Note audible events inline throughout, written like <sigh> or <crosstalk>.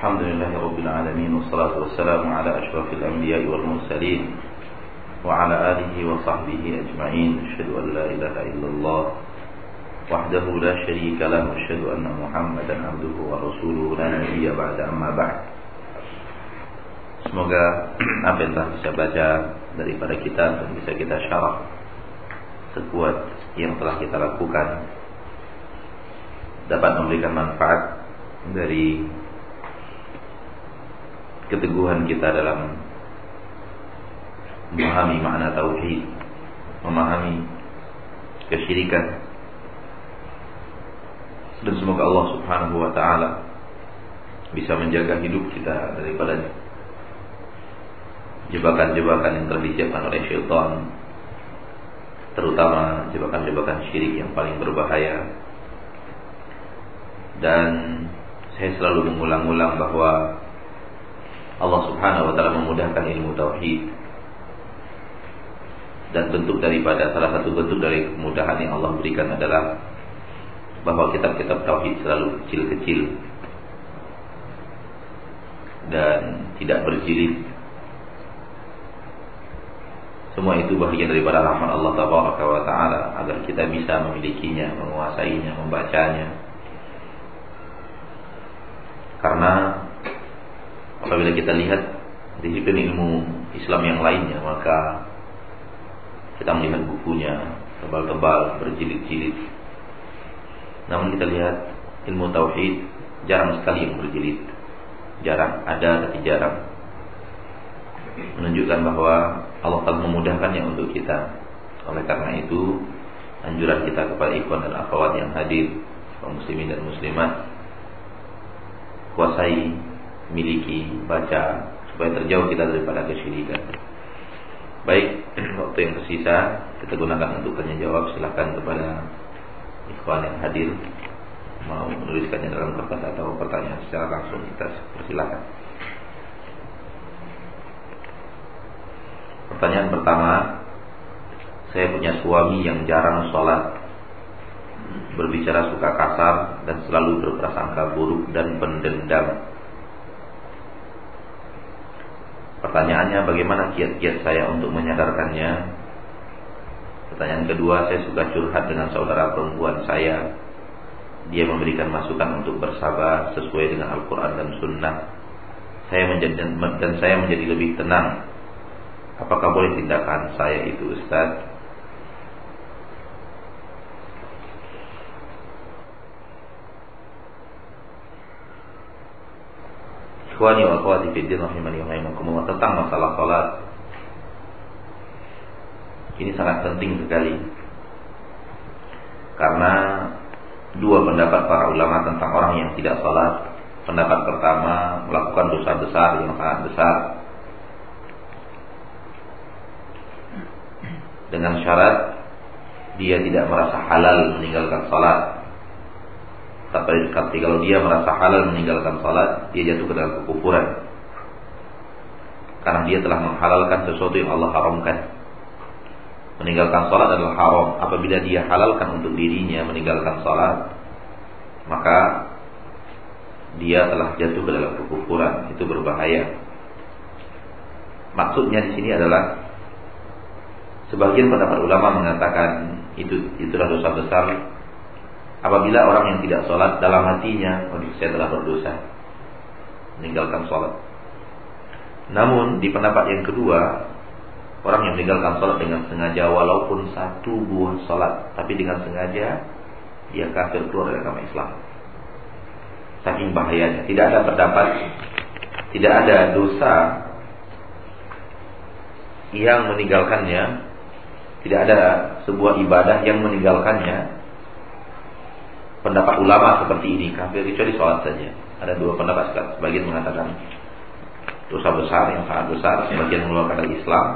الحمد لله رب العالمين والصلاة والسلام على أشرف الأنبياء والمرسلين وعلى آله وصحبه أجمعين أشهد أن لا إله إلا الله وحده لا شريك له أشهد أن محمدا عبده ورسوله لا نبي بعد أما بعد Semoga apa yang telah bisa baca daripada kita dan bisa kita syarah sekuat yang telah kita lakukan dapat memberikan manfaat dari keteguhan kita dalam memahami makna tauhid, memahami kesyirikan. Dan semoga Allah Subhanahu wa taala bisa menjaga hidup kita daripada jebakan-jebakan yang telah oleh syaitan terutama jebakan-jebakan syirik yang paling berbahaya dan saya selalu mengulang-ulang bahwa Allah Subhanahu wa taala memudahkan ilmu tauhid. Dan bentuk daripada salah satu bentuk dari kemudahan yang Allah berikan adalah bahwa kitab-kitab tauhid selalu kecil-kecil dan tidak berjilid. Semua itu bagian daripada rahmat Allah Taala agar kita bisa memilikinya, menguasainya, membacanya. Karena Apabila kita lihat disiplin ilmu Islam yang lainnya Maka kita melihat bukunya Tebal-tebal, berjilid-jilid. Namun kita lihat ilmu Tauhid Jarang sekali yang berjilid. Jarang, ada tapi jarang. Menunjukkan bahwa Allah telah memudahkannya untuk kita. Oleh karena itu Anjuran kita kepada ikhwan dan akhwat yang hadir kaum muslimin dan muslimat Kuasai miliki, baca supaya terjauh kita daripada kesyirikan. Baik, <clears throat> waktu yang tersisa kita gunakan untuk tanya jawab. Silahkan kepada ikhwan yang hadir mau menuliskannya dalam kertas atau pertanyaan secara langsung kita persilakan. Pertanyaan pertama, saya punya suami yang jarang sholat, berbicara suka kasar dan selalu berprasangka buruk dan pendendam. Pertanyaannya bagaimana kiat-kiat saya untuk menyadarkannya? Pertanyaan kedua, saya suka curhat dengan saudara perempuan saya. Dia memberikan masukan untuk bersabar sesuai dengan Al-Quran dan Sunnah. Saya menjadi dan saya menjadi lebih tenang. Apakah boleh tindakan saya itu, Ustaz? Ikhwani wa akhwati fi din rahimani wa rahimakumullah tentang masalah salat. Ini sangat penting sekali. Karena dua pendapat para ulama tentang orang yang tidak salat. Pendapat pertama melakukan dosa besar yang sangat besar. Dengan syarat dia tidak merasa halal meninggalkan salat tapi kalau dia merasa halal meninggalkan salat, dia jatuh ke dalam kekufuran. Karena dia telah menghalalkan sesuatu yang Allah haramkan. Meninggalkan salat adalah haram. Apabila dia halalkan untuk dirinya meninggalkan salat, maka dia telah jatuh ke dalam kekufuran. Itu berbahaya. Maksudnya di sini adalah sebagian pendapat ulama mengatakan itu itulah dosa besar Apabila orang yang tidak sholat dalam hatinya, oh saya telah berdosa, meninggalkan sholat. Namun di pendapat yang kedua, orang yang meninggalkan sholat dengan sengaja walaupun satu buah sholat, tapi dengan sengaja dia kafir keluar dari agama Islam. Saking bahayanya, tidak ada pendapat, tidak ada dosa yang meninggalkannya, tidak ada sebuah ibadah yang meninggalkannya pendapat ulama seperti ini kafir kecuali sholat saja. Ada dua pendapat sebagian mengatakan dosa besar yang sangat besar, sebagian mengeluarkan dari Islam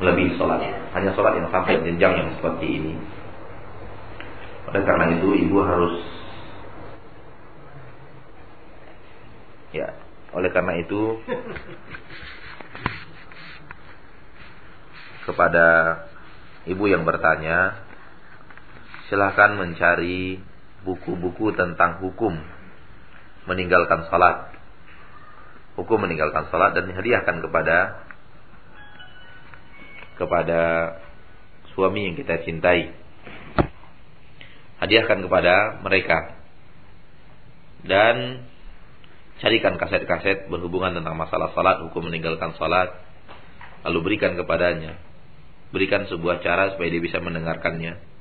melebihi sholat. Hanya sholat yang sampai jenjang yang seperti ini. Oleh karena itu ibu harus ya oleh karena itu kepada ibu yang bertanya silahkan mencari buku-buku tentang hukum meninggalkan salat. Hukum meninggalkan salat dan dihadiahkan kepada kepada suami yang kita cintai. Hadiahkan kepada mereka. Dan carikan kaset-kaset berhubungan tentang masalah salat, hukum meninggalkan salat, lalu berikan kepadanya. Berikan sebuah cara supaya dia bisa mendengarkannya.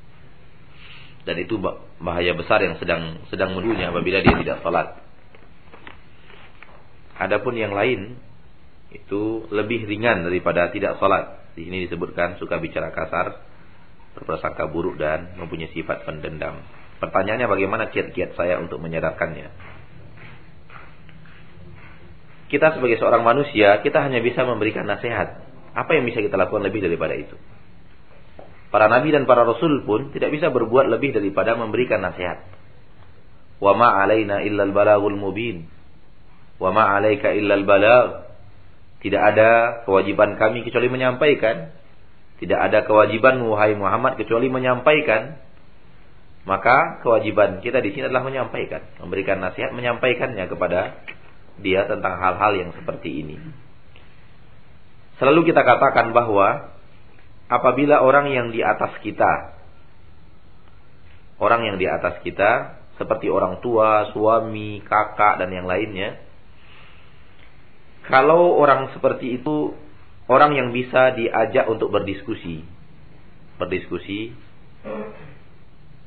Dan itu bahaya besar yang sedang sedang menunya apabila dia tidak salat. Adapun yang lain itu lebih ringan daripada tidak salat. Di sini disebutkan suka bicara kasar, berprasangka buruk dan mempunyai sifat pendendam. Pertanyaannya bagaimana kiat-kiat saya untuk menyadarkannya? Kita sebagai seorang manusia, kita hanya bisa memberikan nasihat. Apa yang bisa kita lakukan lebih daripada itu? Para nabi dan para rasul pun tidak bisa berbuat lebih daripada memberikan nasihat. Wa ma alaina illal balagul mubin. Wa ma alaika illal balag. Tidak ada kewajiban kami kecuali menyampaikan. Tidak ada kewajiban wahai Muhammad kecuali menyampaikan. Maka kewajiban kita di sini adalah menyampaikan, memberikan nasihat, menyampaikannya kepada dia tentang hal-hal yang seperti ini. Selalu kita katakan bahwa apabila orang yang di atas kita, orang yang di atas kita, seperti orang tua, suami, kakak, dan yang lainnya, kalau orang seperti itu, orang yang bisa diajak untuk berdiskusi, berdiskusi,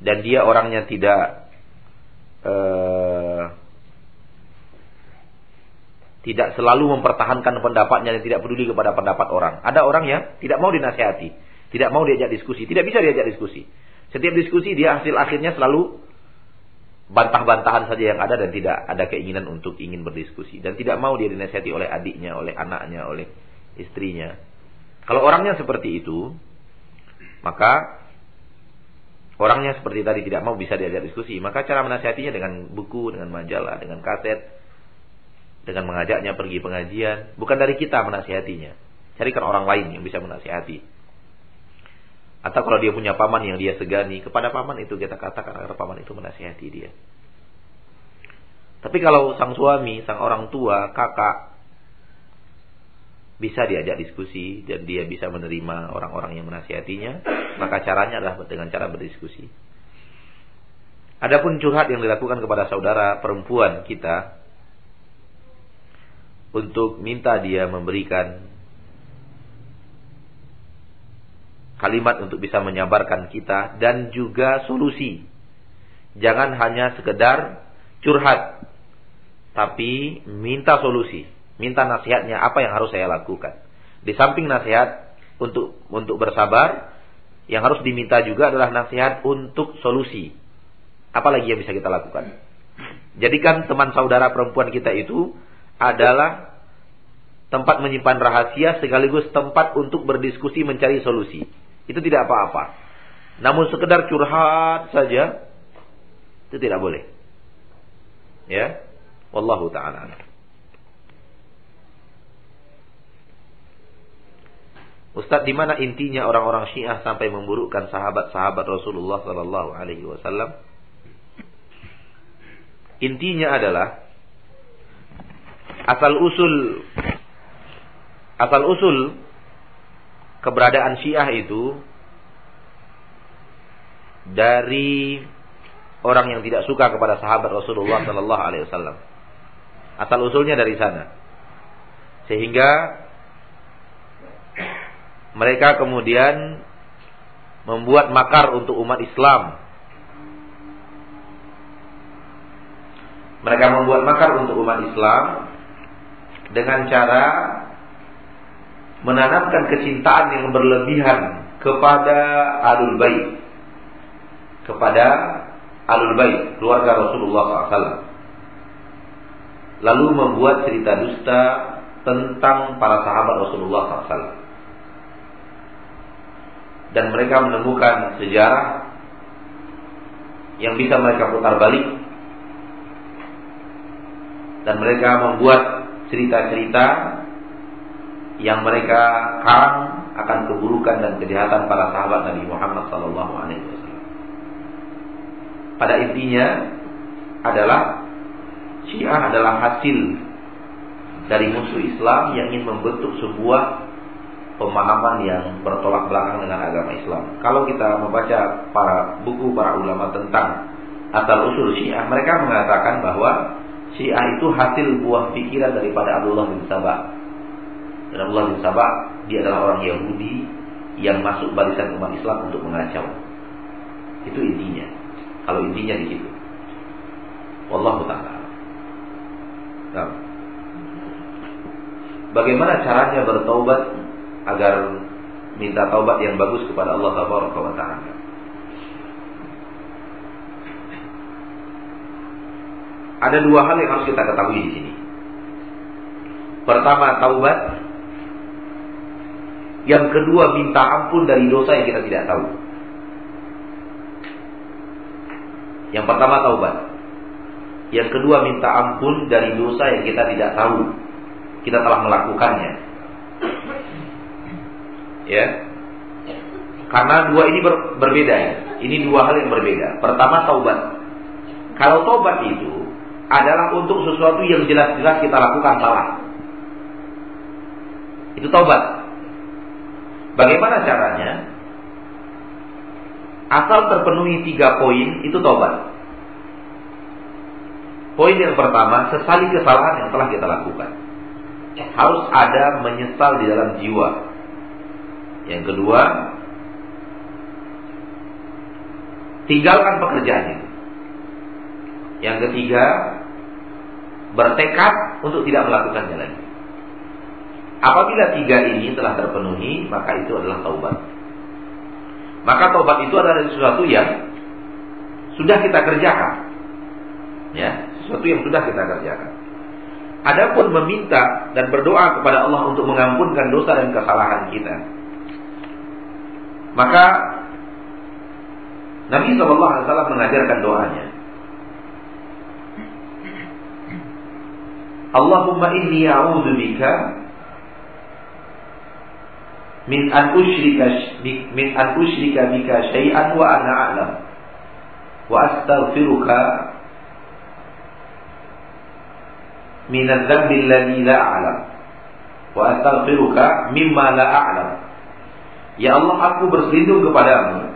dan dia orangnya tidak uh, tidak selalu mempertahankan pendapatnya dan tidak peduli kepada pendapat orang. Ada orang yang tidak mau dinasihati, tidak mau diajak diskusi, tidak bisa diajak diskusi. Setiap diskusi dia hasil akhirnya selalu bantah-bantahan saja yang ada dan tidak ada keinginan untuk ingin berdiskusi dan tidak mau dia dinasihati oleh adiknya, oleh anaknya, oleh istrinya. Kalau orangnya seperti itu, maka orangnya seperti tadi tidak mau bisa diajak diskusi, maka cara menasihatinya dengan buku, dengan majalah, dengan kaset, dengan mengajaknya pergi pengajian, bukan dari kita menasihatinya. Carikan orang lain yang bisa menasihati. Atau kalau dia punya paman yang dia segani, kepada paman itu kita katakan agar paman itu menasihati dia. Tapi kalau sang suami, sang orang tua, kakak bisa diajak diskusi dan dia bisa menerima orang-orang yang menasihatinya, maka caranya adalah dengan cara berdiskusi. Adapun curhat yang dilakukan kepada saudara perempuan kita, untuk minta dia memberikan kalimat untuk bisa menyabarkan kita dan juga solusi. Jangan hanya sekedar curhat, tapi minta solusi, minta nasihatnya apa yang harus saya lakukan. Di samping nasihat untuk untuk bersabar, yang harus diminta juga adalah nasihat untuk solusi. Apalagi yang bisa kita lakukan? Jadikan teman saudara perempuan kita itu adalah tempat menyimpan rahasia sekaligus tempat untuk berdiskusi mencari solusi. Itu tidak apa-apa. Namun sekedar curhat saja itu tidak boleh. Ya. Wallahu taala. Ustaz, di mana intinya orang-orang Syiah sampai memburukkan sahabat-sahabat Rasulullah sallallahu alaihi wasallam? Intinya adalah asal usul asal usul keberadaan Syiah itu dari orang yang tidak suka kepada sahabat Rasulullah Sallallahu Alaihi Wasallam. Asal usulnya dari sana, sehingga mereka kemudian membuat makar untuk umat Islam. Mereka membuat makar untuk umat Islam dengan cara menanamkan kecintaan yang berlebihan kepada alul bait. Kepada alul bait keluarga Rasulullah SAW lalu membuat cerita dusta tentang para sahabat Rasulullah SAW dan mereka menemukan sejarah yang bisa mereka putar balik. Dan mereka membuat cerita-cerita yang mereka karang akan keburukan dan kejahatan para sahabat Nabi Muhammad sallallahu alaihi wasallam. Pada intinya adalah Syiah adalah hasil dari musuh Islam yang ingin membentuk sebuah pemahaman yang bertolak belakang dengan agama Islam. Kalau kita membaca para buku para ulama tentang asal usul Syiah, mereka mengatakan bahwa Syiah itu hasil buah pikiran daripada Abdullah bin Sabah. Dan Abdullah bin Sabah dia adalah orang Yahudi yang masuk barisan umat Islam untuk mengacau. Itu intinya. Kalau intinya di situ. Wallahu taala. Nah. Bagaimana caranya bertaubat agar minta taubat yang bagus kepada Allah Subhanahu wa taala. Ada dua hal yang harus kita ketahui di sini. Pertama taubat. Yang kedua minta ampun dari dosa yang kita tidak tahu. Yang pertama taubat. Yang kedua minta ampun dari dosa yang kita tidak tahu. Kita telah melakukannya ya karena dua ini ber, berbeda ya ini dua hal yang berbeda pertama taubat kalau taubat itu adalah untuk sesuatu yang jelas-jelas kita lakukan salah. Itu taubat. Bagaimana caranya? Asal terpenuhi tiga poin itu taubat. Poin yang pertama sesali kesalahan yang telah kita lakukan. Harus ada menyesal di dalam jiwa. Yang kedua, tinggalkan pekerjaan itu. Yang ketiga, bertekad untuk tidak melakukannya lagi. Apabila tiga ini telah terpenuhi, maka itu adalah taubat. Maka taubat itu adalah sesuatu yang sudah kita kerjakan. Ya, sesuatu yang sudah kita kerjakan. Adapun meminta dan berdoa kepada Allah untuk mengampunkan dosa dan kesalahan kita, maka Nabi SAW mengajarkan doanya. Allahumma inni a'udhu bika min an usyrika min an usyrika bika syai'an wa ana a'lam. Wa astaghfiruka min adz-dzambi alladhi la a'lam. Wa astaghfiruka mimma la a'lam. Ya Allah aku berlindung kepadamu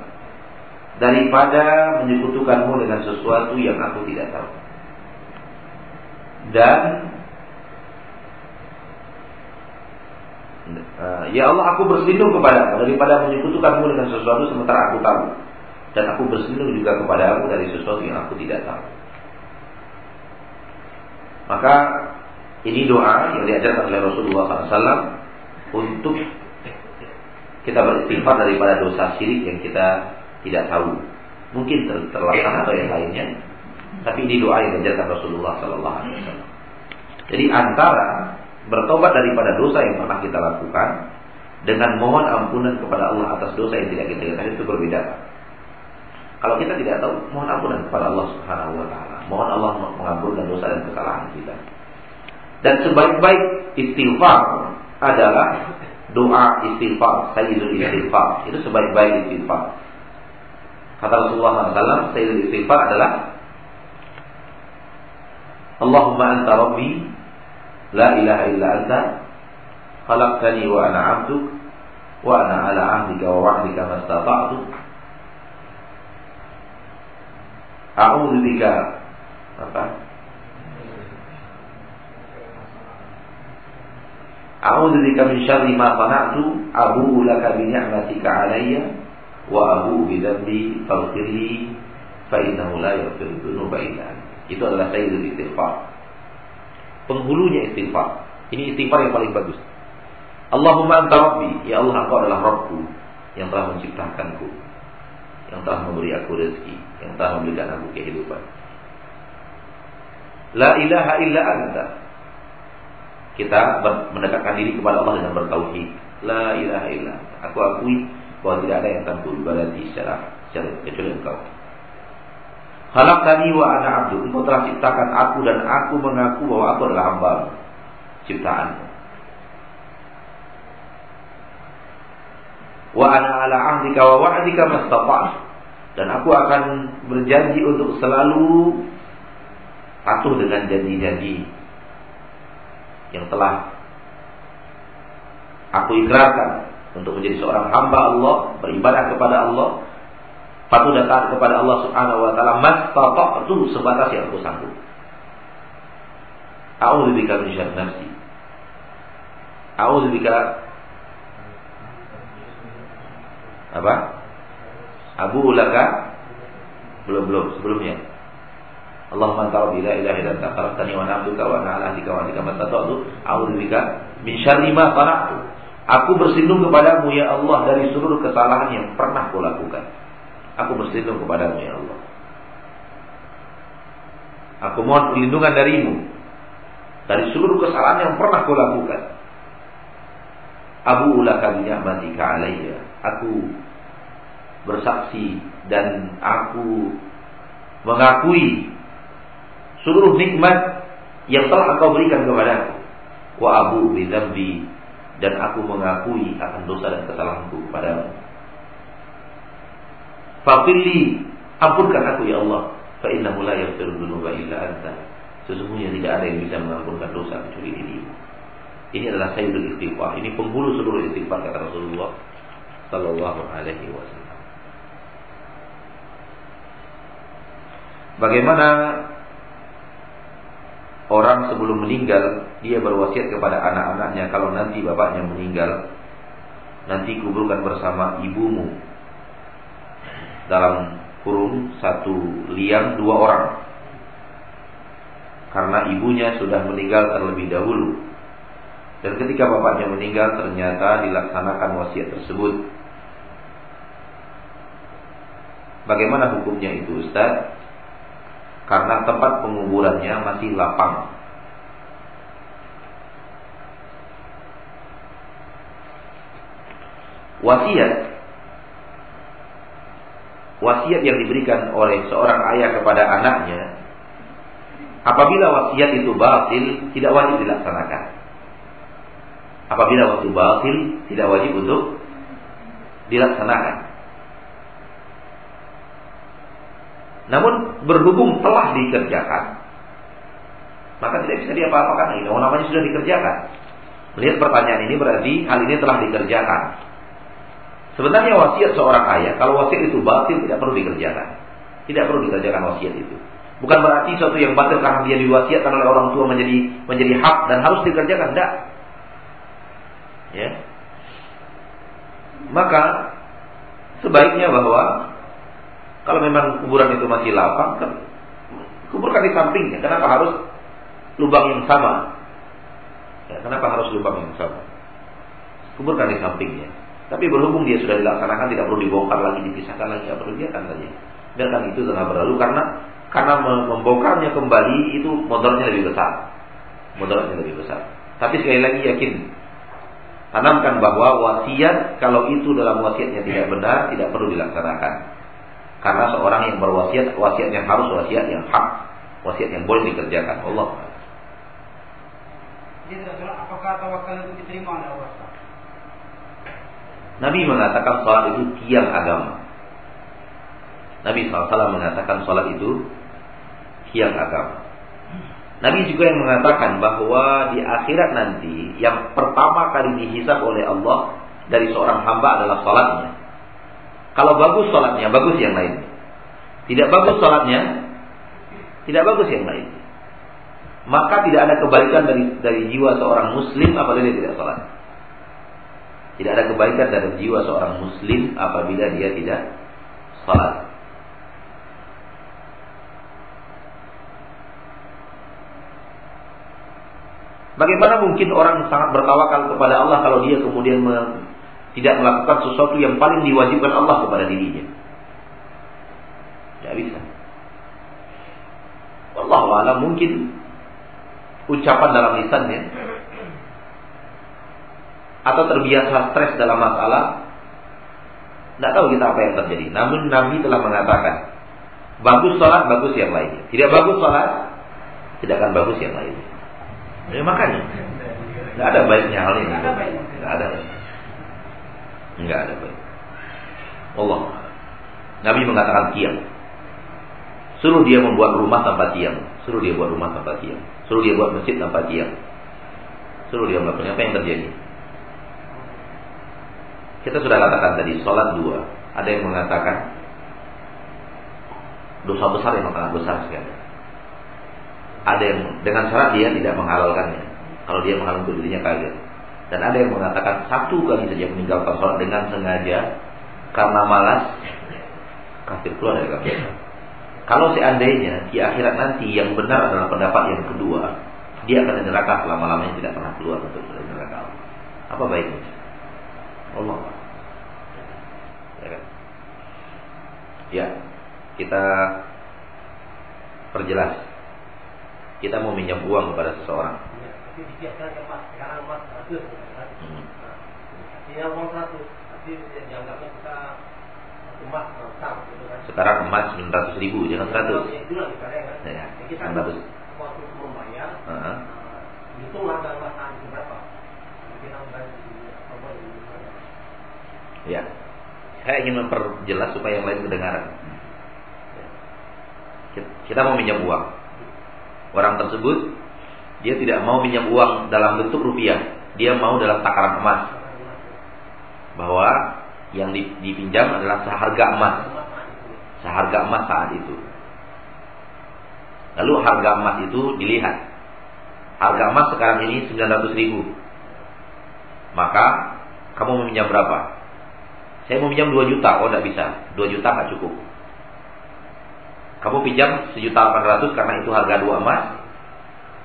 Daripada menyekutukanmu dengan sesuatu yang aku tidak tahu. Dan uh, Ya Allah aku berlindung kepadamu Daripada menyekutukanmu dengan sesuatu sementara aku tahu Dan aku berlindung juga kepadamu dari sesuatu yang aku tidak tahu Maka ini doa yang diajarkan oleh Rasulullah SAW Untuk kita beristighfar daripada dosa syirik yang kita tidak tahu. Mungkin ter terlaksana atau yang lainnya. Tapi ini doa yang diajarkan Rasulullah Wasallam. Jadi antara bertobat daripada dosa yang pernah kita lakukan dengan mohon ampunan kepada Allah atas dosa yang tidak kita ketahui itu berbeda. Kalau kita tidak tahu, mohon ampunan kepada Allah Subhanahu wa taala. Mohon Allah mengampunkan dosa dan kesalahan kita. Dan sebaik-baik istighfar adalah doa istighfar, sayyidul istighfar. Itu sebaik-baik istighfar. Kata Rasulullah SAW, sayyidul istighfar adalah Allahumma anta rabbi la ilaha illa anta khalaqtani wa ana 'abduk wa ana 'ala 'ahdika wa wa'dika mastata'tu. A'udzu bika apa? A'udzu bika min syarri ma sana'tu abu'u laka bi ni'matika 'alayya wa abu'u la Itu adalah sayyidul istighfar. Penghulunya istighfar. Ini istighfar yang paling bagus. Allahumma anta rabbi, ya Allah engkau adalah Rabbku yang telah menciptakanku, yang telah memberi aku rezeki, yang telah memberikan aku kehidupan. La ilaha illa anta, kita mendekatkan diri kepada Allah dengan bertauhid. La ilaha illa. Aku akui bahwa tidak ada yang tanpa ibadati secara secara kecuali Engkau. Khalaqtani wa ana abdu. Engkau telah ciptakan aku dan aku mengaku bahwa aku adalah hamba ciptaan. Wa ana ala ahdika wa wa'dika mastata'tu. Dan aku akan berjanji untuk selalu patuh dengan janji-janji yang telah aku ikrarkan untuk menjadi seorang hamba Allah, beribadah kepada Allah, patuh dan taat kepada Allah Subhanahu wa taala, mastata'tu sebatas yang aku sanggup. A'udzu bika min syarri nafsi. A'udzu bika apa? Abu ulaka belum belum sebelumnya. Allahumma anta rabbi la ilaha illa anta khalaqtani wa ana abduka wa ana ala ahdika wa ahdika mastata'tu a'udzu bika min syarri. Aku berlindung kepadamu ya Allah dari seluruh kesalahan yang pernah kulakukan. Aku berlindung kepadamu ya Allah. Aku mohon perlindungan darimu dari seluruh kesalahan yang pernah kulakukan. Abu ulaka bi ni'matika alayya. Aku bersaksi dan aku mengakui seluruh nikmat yang telah engkau berikan kepadaku. Wa abu dan aku mengakui akan dosa dan kesalahanku kepadamu. Fafili ampunkan aku ya Allah, fa innahu la yaghfiru dzunuba illa anta. Sesungguhnya tidak ada yang bisa mengampunkan dosa kecuali dirimu. Ini adalah sayyidul istighfar. Ini penghulu seluruh istighfar kata Rasulullah sallallahu alaihi wasallam. Bagaimana orang sebelum meninggal dia berwasiat kepada anak-anaknya kalau nanti bapaknya meninggal nanti kuburkan bersama ibumu dalam kurung satu liang dua orang. Karena ibunya sudah meninggal terlebih dahulu. Dan ketika bapaknya meninggal ternyata dilaksanakan wasiat tersebut. Bagaimana hukumnya itu Ustaz? Karena tempat penguburannya masih lapang. Wasiat wasiat yang diberikan oleh seorang ayah kepada anaknya apabila wasiat itu batil tidak wajib dilaksanakan. Apabila waktu batil tidak wajib untuk dilaksanakan. Namun berhubung telah dikerjakan, maka tidak bisa diapa-apakan ini. Namanya sudah dikerjakan. Melihat pertanyaan ini berarti hal ini telah dikerjakan. Sebenarnya wasiat seorang ayah, kalau wasiat itu batil tidak perlu dikerjakan. Tidak perlu dikerjakan wasiat itu. Bukan berarti sesuatu yang batil karena dia diwasiatkan oleh orang tua menjadi menjadi hak dan harus dikerjakan. Tidak. Ya. Maka sebaiknya bahwa kalau memang kuburan itu masih lapang, kan kuburkan di sampingnya. Kenapa harus lubang yang sama? Ya, kenapa harus lubang yang sama? Kuburkan di sampingnya. Tapi berhubung dia sudah dilaksanakan, tidak perlu dibongkar lagi, dipisahkan lagi, apa perlu biarkan saja. Biarkan itu tengah berlalu karena karena membongkarnya kembali itu motornya lebih besar. Motornya lebih besar. Tapi sekali lagi yakin tanamkan bahwa wasiat kalau itu dalam wasiatnya tidak benar tidak perlu dilaksanakan. Karena seorang yang berwasiat, wasiat yang harus wasiat yang hak, wasiat yang boleh dikerjakan. Allah. apakah tawakal itu diterima oleh Allah? Nabi mengatakan sholat itu tiang agama. Nabi SAW mengatakan sholat itu tiang agama. Nabi juga yang mengatakan bahwa di akhirat nanti yang pertama kali dihisap oleh Allah dari seorang hamba adalah sholatnya. Kalau bagus sholatnya, bagus yang lain. Tidak bagus sholatnya, tidak bagus yang lain. Maka tidak ada kebaikan dari dari jiwa seorang muslim apabila dia tidak sholat. Tidak ada kebaikan dari jiwa seorang muslim apabila dia tidak sholat. Bagaimana mungkin orang sangat bertawakal kepada Allah kalau dia kemudian tidak melakukan sesuatu yang paling diwajibkan Allah kepada dirinya. Tidak bisa. Allah wala mungkin ucapan dalam lisannya atau terbiasa stres dalam masalah tidak tahu kita apa yang terjadi. Namun Nabi telah mengatakan bagus sholat, bagus yang lainnya. Tidak bagus sholat, tidak akan bagus yang lainnya. Ya, makanya tidak ada baiknya hal ini. Tidak ada. Enggak ada baik. Allah. Nabi mengatakan kiam. Suruh dia membuat rumah tanpa tiang. Suruh dia buat rumah tanpa tiang. Suruh dia buat masjid tanpa tiang. Suruh dia melakukan apa yang terjadi? Kita sudah katakan tadi, sholat dua. Ada yang mengatakan dosa besar yang sangat besar sekali. Ada yang dengan syarat dia tidak menghalalkannya. Kalau dia menghalalkan dirinya kaget. Dan ada yang mengatakan satu kali saja meninggalkan sholat dengan sengaja karena malas kafir keluar dari kafir. Kalau seandainya di akhirat nanti yang benar adalah pendapat yang kedua, dia akan neraka selama-lamanya tidak pernah keluar dari neraka. Apa baiknya? Allah. Ya kan? Ya, kita perjelas. Kita mau minjam uang kepada seseorang. Hmm. Artinya uang satu, tapi dianggapnya kita emas sekarang emas 900 ribu, jangan 100. Ya, kita 900. waktu membayar, Uh -huh. hitung harga emas saat itu berapa. Kita Ya. Saya ingin memperjelas supaya yang lain kedengaran. Kita mau minjam uang. Orang tersebut dia tidak mau minjam uang dalam bentuk rupiah. Dia mau dalam takaran emas. Bahwa yang dipinjam adalah seharga emas. Seharga emas saat itu. Lalu harga emas itu dilihat. Harga emas sekarang ini 900 ribu. Maka kamu meminjam berapa? Saya mau pinjam 2 juta. Oh tidak bisa. 2 juta nggak cukup. Kamu pinjam sejuta 800 karena itu harga dua emas.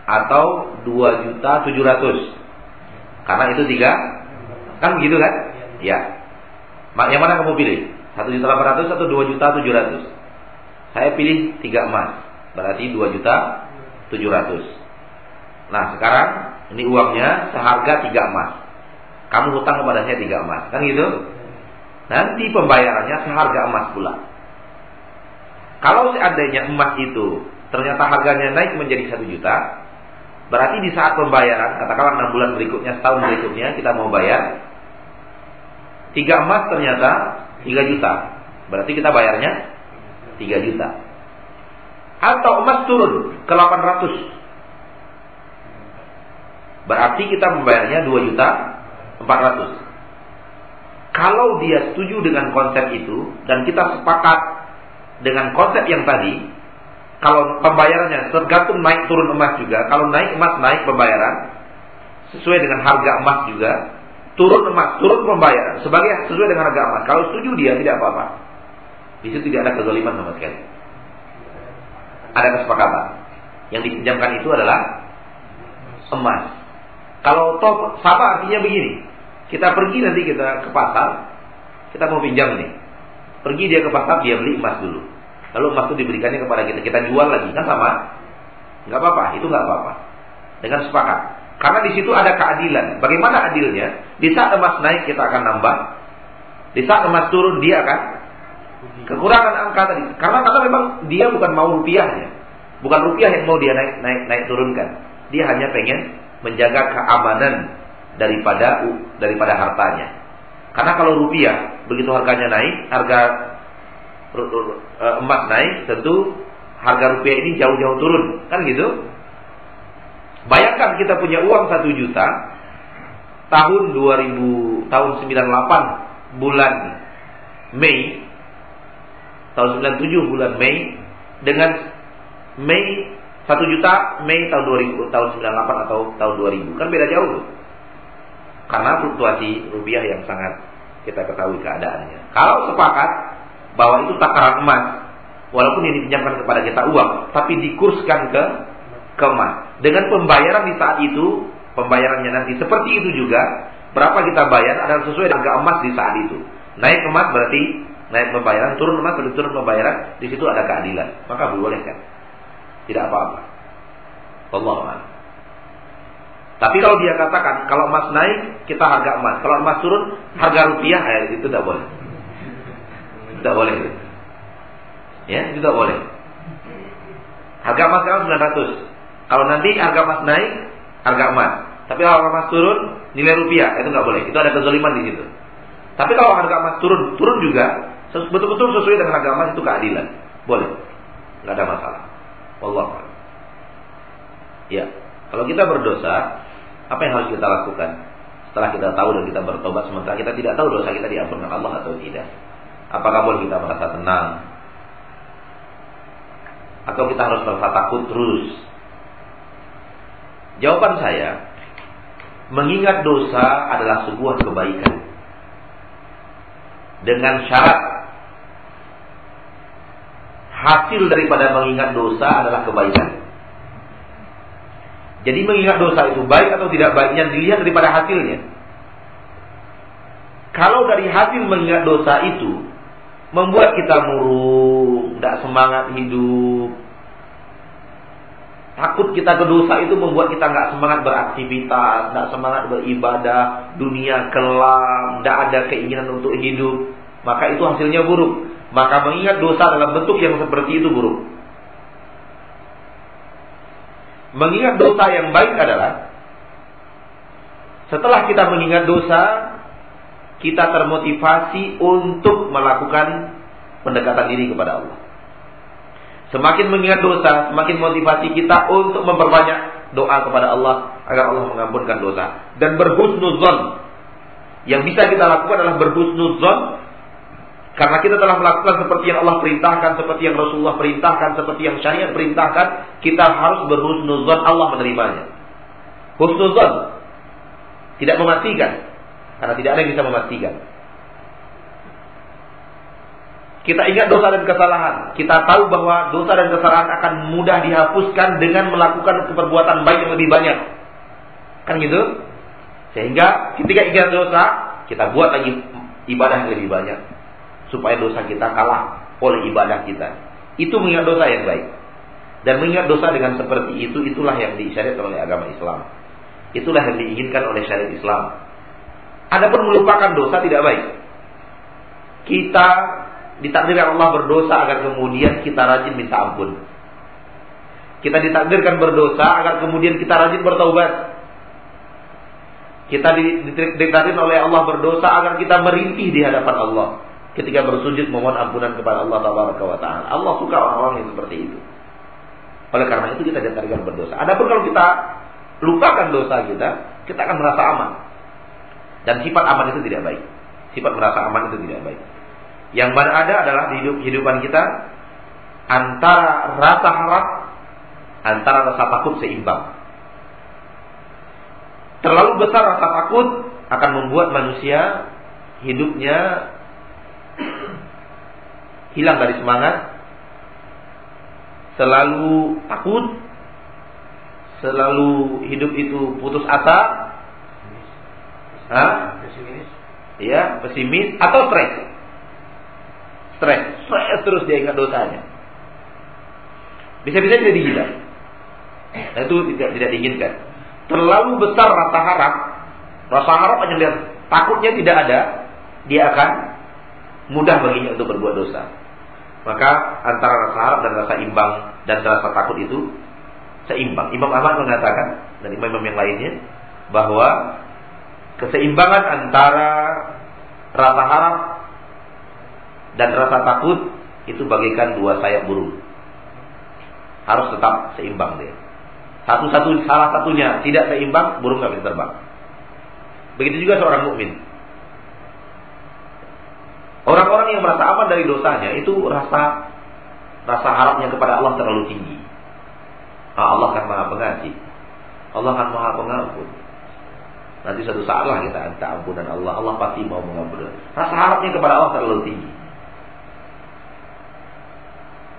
Atau 2 juta 700. Karena itu tiga. Kan begitu kan? Ya. Yang mana kamu pilih? 1 juta 800 atau 2 juta 700? Saya pilih 3 emas. Berarti 2 juta 700. Nah sekarang ini uangnya seharga 3 emas. Kamu hutang kepada saya 3 emas. Kan gitu? Nanti pembayarannya seharga emas pula. Kalau seandainya emas itu ternyata harganya naik menjadi 1 juta, berarti di saat pembayaran, katakanlah 6 bulan berikutnya, setahun berikutnya kita mau bayar, Tiga emas ternyata tiga juta. Berarti kita bayarnya tiga juta. Atau emas turun ke 800. Berarti kita membayarnya dua juta empat ratus. Kalau dia setuju dengan konsep itu dan kita sepakat dengan konsep yang tadi, kalau pembayarannya tergantung naik turun emas juga. Kalau naik emas naik pembayaran sesuai dengan harga emas juga turun emas, turun pembayaran sebagai sesuai dengan harga emas. Kalau setuju dia tidak apa-apa. Di situ tidak ada kezaliman sama sekali. Ada kesepakatan. Yang dipinjamkan itu adalah emas. Kalau top sama artinya begini. Kita pergi nanti kita ke pasar, kita mau pinjam nih. Pergi dia ke pasar, dia beli emas dulu. Lalu emas itu diberikannya kepada kita, kita jual lagi, kan sama? Nggak apa-apa, itu nggak apa-apa. Dengan sepakat. Karena di situ ada keadilan. Bagaimana adilnya? Di saat emas naik kita akan nambah. Di saat emas turun dia akan kekurangan angka tadi. Karena karena memang dia bukan mau rupiahnya. Bukan rupiah yang mau dia naik naik naik turunkan. Dia hanya pengen menjaga keamanan daripada daripada hartanya. Karena kalau rupiah begitu harganya naik, harga emas naik, tentu harga rupiah ini jauh-jauh turun, kan gitu? Bayangkan kita punya uang satu juta tahun 2000 tahun 98 bulan Mei tahun 97 bulan Mei dengan Mei satu juta Mei tahun 2000 tahun 98 atau tahun 2000 kan beda jauh. Karena fluktuasi rupiah yang sangat kita ketahui keadaannya. Kalau sepakat bahwa itu takaran emas, walaupun ini dipinjamkan kepada kita uang, tapi dikurskan ke ke emas. Dengan pembayaran di saat itu, pembayarannya nanti seperti itu juga, berapa kita bayar adalah sesuai harga emas di saat itu. Naik emas berarti naik pembayaran, turun emas berarti turun pembayaran, di situ ada keadilan. Maka boleh kan? Tidak apa-apa. Allah Tapi kalau dia katakan kalau emas naik kita harga emas, kalau emas turun harga rupiah ya, itu tidak boleh. Tidak boleh. Ya, itu tidak boleh. Harga emas sekarang 900. Kalau nanti harga emas naik, harga emas. Tapi kalau emas turun, nilai rupiah itu nggak boleh. Itu ada kezaliman di situ. Tapi kalau harga emas turun, turun juga betul-betul sesuai dengan harga emas itu keadilan. Boleh. nggak ada masalah. Allah. Ya, kalau kita berdosa, apa yang harus kita lakukan? Setelah kita tahu dan kita bertobat sementara kita tidak tahu dosa kita diampunkan Allah atau tidak. Apakah boleh kita merasa tenang? Atau kita harus merasa takut terus? Jawaban saya, mengingat dosa adalah sebuah kebaikan. Dengan syarat hasil daripada mengingat dosa adalah kebaikan. Jadi mengingat dosa itu baik atau tidak baiknya dilihat daripada hasilnya. Kalau dari hasil mengingat dosa itu membuat kita murung, tidak semangat hidup, takut kita ke dosa itu membuat kita nggak semangat beraktivitas, nggak semangat beribadah, dunia kelam, tidak ada keinginan untuk hidup, maka itu hasilnya buruk. Maka mengingat dosa dalam bentuk yang seperti itu buruk. Mengingat dosa yang baik adalah setelah kita mengingat dosa, kita termotivasi untuk melakukan pendekatan diri kepada Allah. Semakin mengingat dosa, semakin motivasi kita untuk memperbanyak doa kepada Allah agar Allah mengampunkan dosa dan berhusnuzon. Yang bisa kita lakukan adalah berhusnuzon karena kita telah melakukan seperti yang Allah perintahkan, seperti yang Rasulullah perintahkan, seperti yang syariat perintahkan, kita harus berhusnuzon Allah menerimanya. Husnuzon tidak memastikan, karena tidak ada yang bisa memastikan. Kita ingat dosa dan kesalahan. Kita tahu bahwa dosa dan kesalahan akan mudah dihapuskan dengan melakukan keperbuatan baik yang lebih banyak. Kan gitu? Sehingga ketika ingat dosa, kita buat lagi ibadah yang lebih banyak supaya dosa kita kalah oleh ibadah kita. Itu mengingat dosa yang baik. Dan mengingat dosa dengan seperti itu itulah yang disyariatkan oleh agama Islam. Itulah yang diinginkan oleh syariat Islam. Adapun melupakan dosa tidak baik. Kita ditakdirkan Allah berdosa agar kemudian kita rajin minta ampun. Kita ditakdirkan berdosa agar kemudian kita rajin bertaubat. Kita ditakdirkan oleh Allah berdosa agar kita merintih di hadapan Allah ketika bersujud memohon ampunan kepada Allah Taala. Allah suka orang-orang yang seperti itu. Oleh karena itu kita diantarkan berdosa. Adapun kalau kita lupakan dosa kita, kita akan merasa aman. Dan sifat aman itu tidak baik. Sifat merasa aman itu tidak baik. Yang mana ada adalah di hidup kehidupan kita antara rasa harap, antara rasa takut seimbang. Terlalu besar rasa takut akan membuat manusia hidupnya hilang dari semangat, selalu takut, selalu hidup itu putus asa, Hah? Pesimis. Iya, pesimis atau stres. Stres, stres terus dia ingat dosanya. Bisa-bisa jadi gila. Nah, itu tidak tidak diinginkan. Terlalu besar rasa harap, rasa harap hanya lihat takutnya tidak ada, dia akan mudah baginya untuk berbuat dosa. Maka antara rasa harap dan rasa imbang dan rasa takut itu seimbang. Imam Ahmad mengatakan dan imam-imam yang lainnya bahwa keseimbangan antara rasa harap dan rasa takut itu bagaikan dua sayap burung. Harus tetap seimbang dia. Satu-satu salah satunya tidak seimbang, burung nggak bisa terbang. Begitu juga seorang mukmin. Orang-orang yang merasa aman dari dosanya itu rasa rasa harapnya kepada Allah terlalu tinggi. Ah, Allah akan maha pengasih. Allah akan maha pengampun. Nanti suatu saat lah kita minta ampunan Allah. Allah pasti mau mengampuni. Rasa harapnya kepada Allah terlalu tinggi.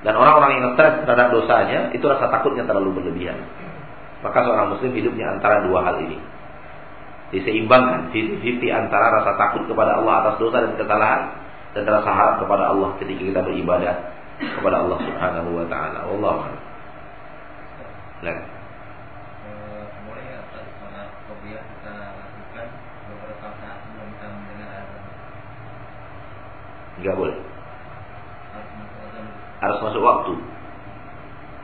Dan orang-orang yang stres terhadap dosanya itu rasa takutnya terlalu berlebihan. Maka seorang muslim hidupnya antara dua hal ini. Diseimbangkan 50 antara rasa takut kepada Allah atas dosa dan kesalahan dan rasa harap kepada Allah ketika kita beribadah kepada Allah Subhanahu wa taala. Wallahu a'lam. Nah. Enggak boleh. Harus masuk waktu.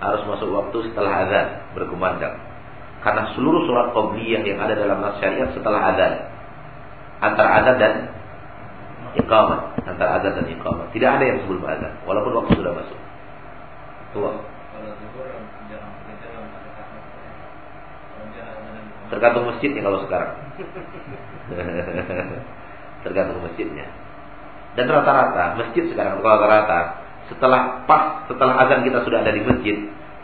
Harus masuk waktu setelah azan berkumandang. Karena seluruh surat qabliyah yang ada dalam nas syariat setelah azan. Antara azan dan iqamah antara azan dan iqamah. Tidak ada yang sebelum azan, walaupun waktu sudah masuk. Tua. Ada ada Tergantung masjidnya kalau sekarang. <laughs> Tergantung masjidnya. Dan rata-rata masjid sekarang kalau rata-rata setelah pas setelah azan kita sudah ada di masjid,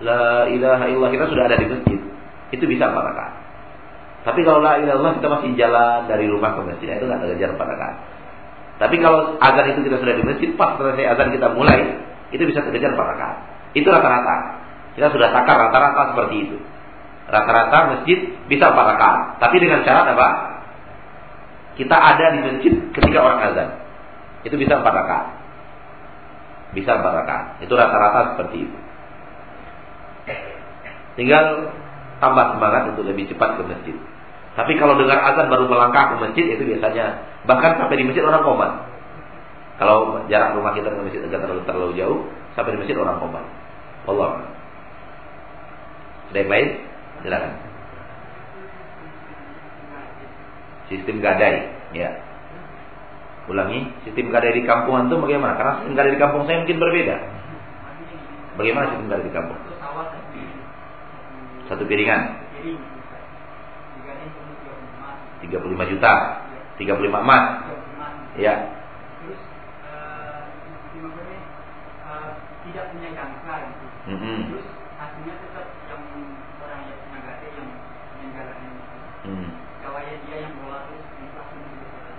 la ilaha illallah kita sudah ada di masjid, itu bisa empat rakaat. Tapi kalau la ilaha illallah kita masih jalan dari rumah ke masjid, itu nggak kejar empat rakaat. Tapi kalau azan itu kita sudah di masjid, pas selesai azan kita mulai, itu bisa kejar empat rakaat. Itu rata-rata. Kita sudah takar rata-rata seperti itu. Rata-rata masjid bisa empat rakaat. Tapi dengan syarat apa? Kita ada di masjid ketika orang azan. Itu bisa empat rakaat. Bisa empat rakaat. Itu rata-rata seperti itu. Tinggal tambah semangat untuk lebih cepat ke masjid. Tapi kalau dengar azan baru melangkah ke masjid itu biasanya bahkan sampai di masjid orang koma. Kalau jarak rumah kita dengan masjid agak terlalu terlalu jauh, sampai di masjid orang koma. Allah. Ada yang lain? Silakan. Sistem gadai, ya. Ulangi, sistem gadai di kampung itu bagaimana? Karena sistem gadai di kampung saya mungkin berbeda. Bagaimana sistem gadai di kampung? Satu piringan 35 juta 35 emas Ya Terus eh, gimana eh, tidak punya jangka gitu. mm -hmm. Terus hasilnya tetap yang orang yang punya gade yang menjalankan itu. hmm. Gawainya dia yang bola terus gitu.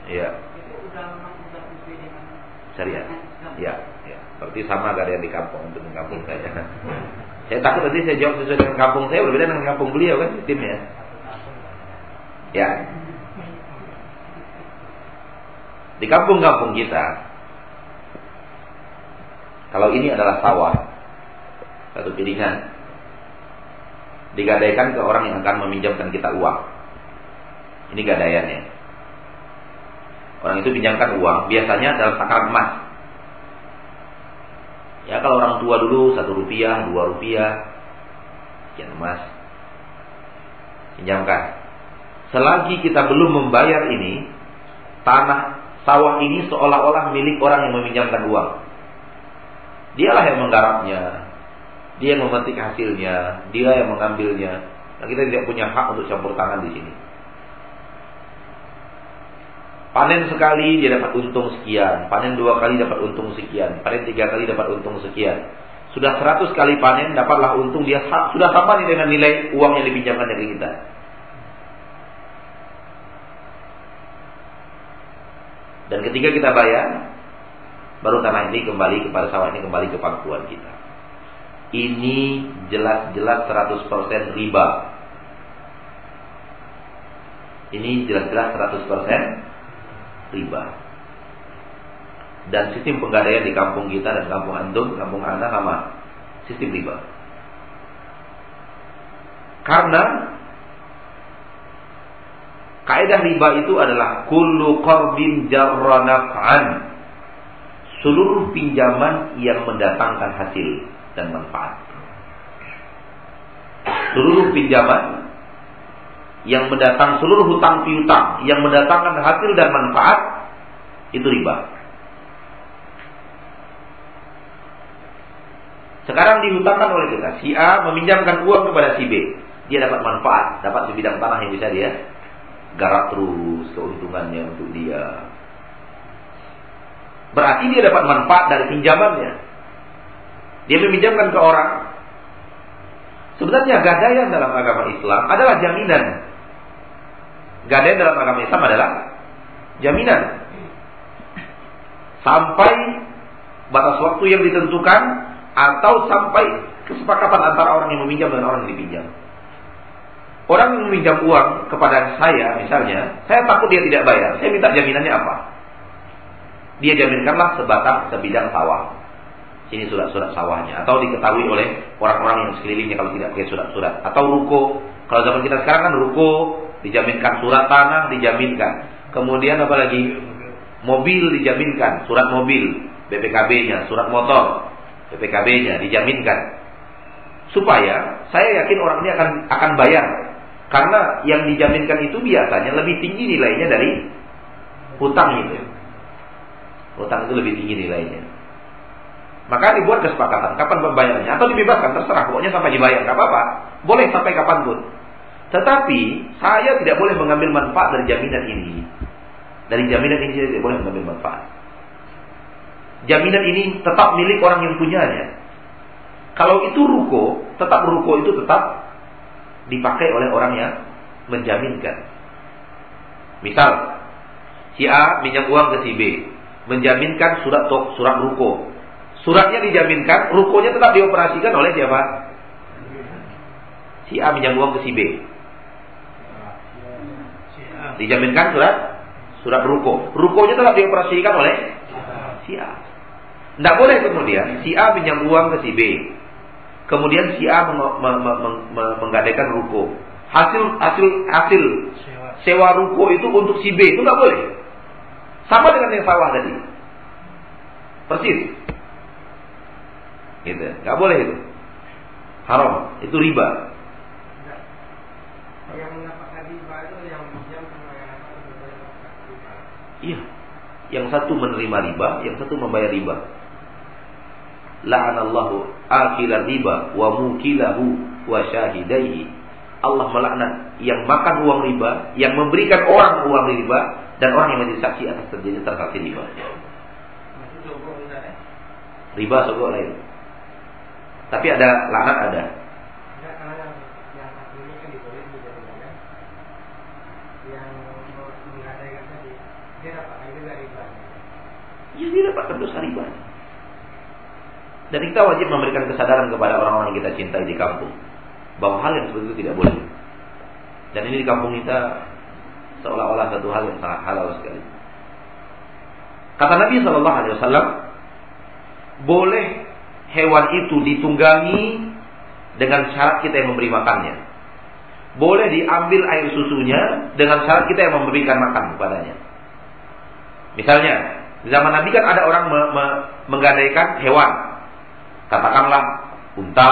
Iya Itu udah memang udah sesuai dengan Syariat Islam. Ya, ya. Berarti sama gak ada yang di kampung untuk di kampung saya. <laughs> saya takut nanti saya jawab sesuai dengan kampung saya berbeda dengan kampung beliau kan sistemnya. Ya. Di kampung-kampung kita, kalau ini adalah sawah, satu piringan, digadaikan ke orang yang akan meminjamkan kita uang. Ini gadaiannya. Orang itu pinjamkan uang, biasanya dalam takaran emas. Ya kalau orang tua dulu satu rupiah, dua rupiah, sekian emas, pinjamkan. Selagi kita belum membayar ini, tanah sawah ini seolah-olah milik orang yang meminjamkan uang. Dialah yang menggarapnya, dia yang memetik hasilnya, dia yang mengambilnya. Nah, kita tidak punya hak untuk campur tangan di sini. Panen sekali dia dapat untung sekian, panen dua kali dapat untung sekian, panen tiga kali dapat untung sekian. Sudah seratus kali panen dapatlah untung dia sudah sama nih dengan nilai uang yang dipinjamkan dari kita. Dan ketika kita bayar, baru tanah ini kembali kepada sawah ini kembali ke pangkuan kita. Ini jelas-jelas 100% riba. Ini jelas-jelas 100% riba. Dan sistem penggadaian di kampung kita dan kampung antum, kampung anda sama sistem riba. Karena Kaidah riba itu adalah kullu qardin jarra naf'an. Seluruh pinjaman yang mendatangkan hasil dan manfaat. Seluruh pinjaman yang mendatang seluruh hutang piutang yang mendatangkan hasil dan manfaat itu riba. Sekarang dihutangkan oleh kita. Si A meminjamkan uang kepada si B. Dia dapat manfaat, dapat sebidang tanah yang bisa dia garap terus keuntungannya untuk dia. Berarti dia dapat manfaat dari pinjamannya. Dia meminjamkan ke orang. Sebenarnya gadaian dalam agama Islam adalah jaminan. Gadaian dalam agama Islam adalah jaminan. Sampai batas waktu yang ditentukan atau sampai kesepakatan antara orang yang meminjam dan orang yang dipinjam. Orang meminjam uang kepada saya misalnya, saya takut dia tidak bayar. Saya minta jaminannya apa? Dia jaminkanlah sebatang sebidang sawah. Sini surat-surat sawahnya atau diketahui oleh orang-orang yang sekelilingnya kalau tidak pakai surat-surat atau ruko. Kalau zaman kita sekarang kan ruko dijaminkan surat tanah dijaminkan. Kemudian apa lagi? Mobil dijaminkan, surat mobil, BPKB-nya, surat motor, BPKB-nya dijaminkan. Supaya saya yakin orang ini akan akan bayar karena yang dijaminkan itu biasanya lebih tinggi nilainya dari hutang itu. Hutang itu lebih tinggi nilainya. Maka dibuat kesepakatan kapan pembayarannya atau dibebaskan terserah pokoknya sampai dibayar nggak apa-apa. Boleh sampai kapan pun. Tetapi saya tidak boleh mengambil manfaat dari jaminan ini. Dari jaminan ini saya tidak boleh mengambil manfaat. Jaminan ini tetap milik orang yang punyanya. Kalau itu ruko, tetap ruko itu tetap dipakai oleh orang yang menjaminkan. Misal, si A minjam uang ke si B, menjaminkan surat tok, surat ruko. Suratnya dijaminkan, rukonya tetap dioperasikan oleh siapa? Si A minjam uang ke si B. Dijaminkan surat surat ruko. Rukonya tetap dioperasikan oleh si A. Tidak boleh kemudian si A pinjam uang ke si B. Kemudian si A meng, meng, meng, meng, menggadaikan ruko. Hasil hasil hasil sewa ruko itu untuk si B itu nggak boleh. Sama dengan yang sawah tadi. Persis. Gitu. Nggak boleh itu. Haram. Itu riba. Yang mendapatkan riba itu yang pinjam sama yang Iya. Yang satu menerima riba, yang satu membayar riba. La'anallahu akila riba wa mukilahu wa syahidaihi. Allah melaknat yang makan uang riba, yang memberikan orang uang riba, dan orang yang menjadi saksi atas terjadi transaksi riba. Riba sogok lain. Tapi ada laknat ada. Kan. Ya dia dapatkan dosa riba. Dan kita wajib memberikan kesadaran kepada orang-orang yang kita cintai di kampung bahwa hal yang seperti itu tidak boleh. Dan ini di kampung kita seolah-olah satu hal yang sangat halal sekali. Kata Nabi Wasallam, boleh hewan itu ditunggangi dengan syarat kita yang memberi makannya. Boleh diambil air susunya dengan syarat kita yang memberikan makan kepadanya. Misalnya, zaman Nabi kan ada orang me me menggadaikan hewan. Katakanlah unta,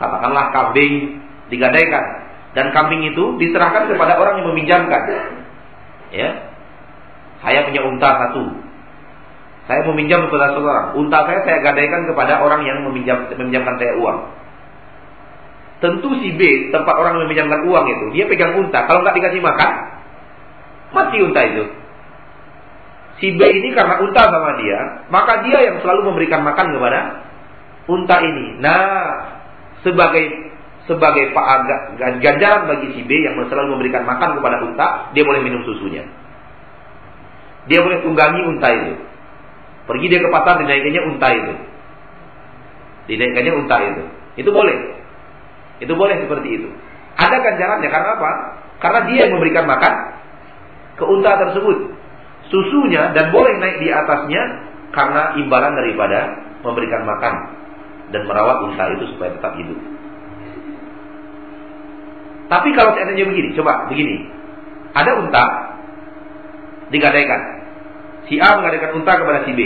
katakanlah kambing digadaikan dan kambing itu diserahkan kepada orang yang meminjamkan. Ya. Saya punya unta satu. Saya meminjam kepada seseorang. Unta saya saya gadaikan kepada orang yang meminjam meminjamkan saya uang. Tentu si B, tempat orang meminjamkan uang itu, dia pegang unta. Kalau nggak dikasih makan, mati unta itu. Si B ini karena unta sama dia, maka dia yang selalu memberikan makan kepada unta ini. Nah, sebagai sebagai ganjaran bagi si B yang selalu memberikan makan kepada unta, dia boleh minum susunya. Dia boleh tunggangi unta itu. Pergi dia ke pasar dinaikannya unta itu. Dinaikannya unta itu. Itu boleh. Itu boleh seperti itu. Ada ganjarannya karena apa? Karena dia yang memberikan makan ke unta tersebut. Susunya dan boleh naik di atasnya karena imbalan daripada memberikan makan dan merawat unta itu supaya tetap hidup. Tapi kalau seandainya begini, coba begini. Ada unta digadaikan. Si A menggadaikan unta kepada si B.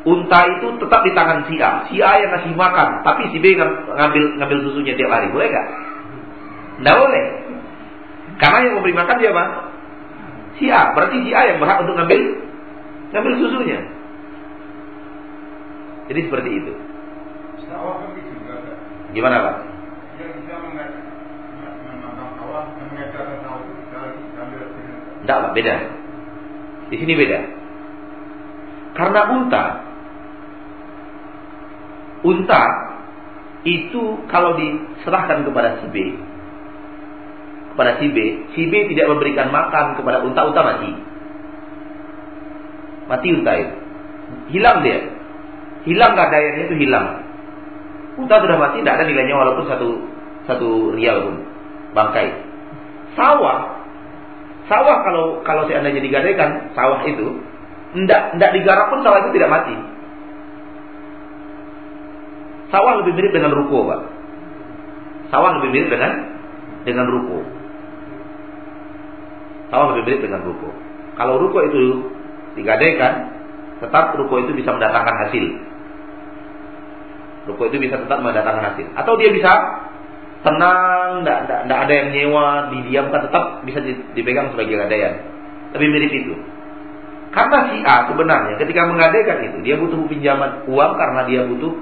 Unta itu tetap di tangan si A. Si A yang ngasih makan, tapi si B ngambil ngambil susunya tiap hari. Boleh gak? Tidak boleh. Karena yang memberi makan siapa? Si A. Berarti si A yang berhak untuk ngambil ngambil susunya. Jadi seperti itu. Gimana Pak? Tidak Pak, beda. Di sini beda. Karena unta, unta itu kalau diserahkan kepada si B, kepada si B, si B tidak memberikan makan kepada unta, unta mati. Mati unta itu. Hilang dia. Hilang keadaannya itu hilang. Unta sudah mati, tidak ada nilainya walaupun satu satu rial pun bangkai. Sawah, sawah kalau kalau seandainya digadaikan sawah itu, ndak ndak digarap pun sawah itu tidak mati. Sawah lebih mirip dengan ruko, pak. Sawah lebih mirip dengan dengan ruko. Sawah lebih mirip dengan ruko. Kalau ruko itu digadaikan, tetap ruko itu bisa mendatangkan hasil. Ruko itu bisa tetap mendatangkan hasil. Atau dia bisa tenang, tidak ada yang nyewa, didiamkan tetap bisa dipegang sebagai gadaian. Lebih mirip itu. Karena si A sebenarnya ketika menggadaikan itu dia butuh pinjaman uang karena dia butuh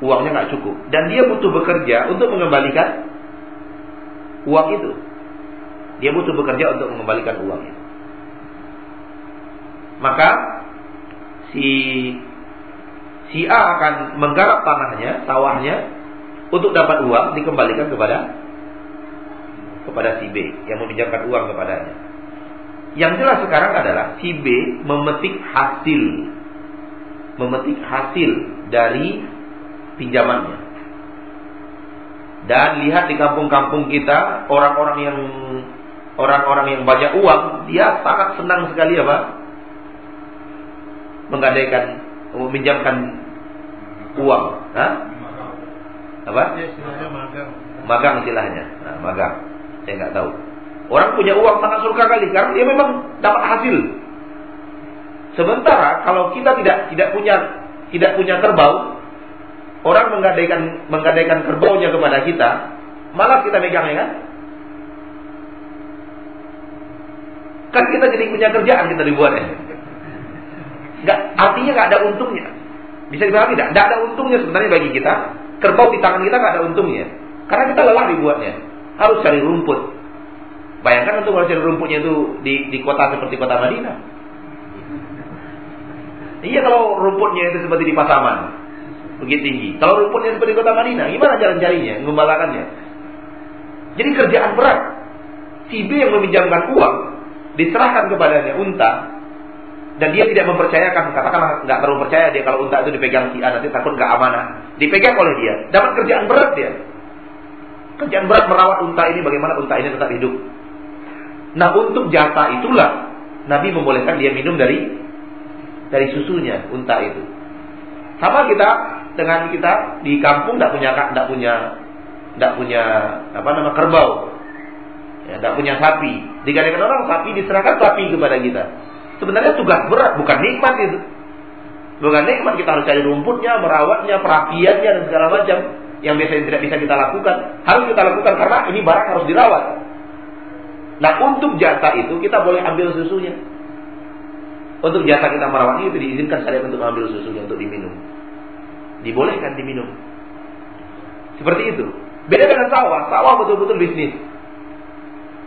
uangnya nggak cukup dan dia butuh bekerja untuk mengembalikan uang itu. Dia butuh bekerja untuk mengembalikan uang itu. Maka si si A akan menggarap tanahnya, sawahnya untuk dapat uang dikembalikan kepada kepada si B yang meminjamkan uang kepadanya. Yang jelas sekarang adalah si B memetik hasil memetik hasil dari pinjamannya. Dan lihat di kampung-kampung kita orang-orang yang orang-orang yang banyak uang, dia sangat senang sekali apa? Menggadaikan meminjamkan uang, Hah? Apa? magang. Magang istilahnya. Nah, magang. Saya nggak tahu. Orang punya uang sangat surga kali karena dia memang dapat hasil. Sementara kalau kita tidak tidak punya tidak punya kerbau, orang menggadaikan menggadaikan kerbaunya kepada kita, malah kita megang ya kan? Kan kita jadi punya kerjaan kita dibuatnya. Gak, artinya nggak ada untungnya. Bisa dibilang tidak? Nggak ada untungnya sebenarnya bagi kita. Kerbau di tangan kita nggak ada untungnya. Karena kita lelah dibuatnya. Harus cari rumput, Bayangkan untuk menghasilkan rumputnya itu di, di kota seperti kota Madinah. Iya kalau rumputnya itu seperti di Pasaman, begitu tinggi. Kalau rumputnya seperti kota Madinah, gimana jalan carinya, mengembalakannya? Jadi kerjaan berat. Si B yang meminjamkan uang diserahkan kepadanya unta dan dia tidak mempercayakan katakanlah nggak terlalu percaya dia kalau unta itu dipegang si A nanti takut nggak amanah dipegang oleh dia dapat kerjaan berat dia kerjaan berat merawat unta ini bagaimana unta ini tetap hidup Nah untuk jasa itulah Nabi membolehkan dia minum dari dari susunya unta itu. Sama kita dengan kita di kampung tidak punya tidak punya tidak punya apa nama kerbau, ya, tidak punya sapi. Digadaikan orang sapi diserahkan sapi kepada kita. Sebenarnya tugas berat bukan nikmat itu. Bukan nikmat kita harus cari rumputnya, merawatnya, perapiannya dan segala macam yang biasanya tidak bisa kita lakukan harus kita lakukan karena ini barang harus dirawat. Nah untuk jasa itu kita boleh ambil susunya. Untuk jasa kita merawat itu diizinkan saya untuk ambil susunya untuk diminum. Dibolehkan diminum. Seperti itu. Beda dengan sawah. Sawah betul-betul bisnis.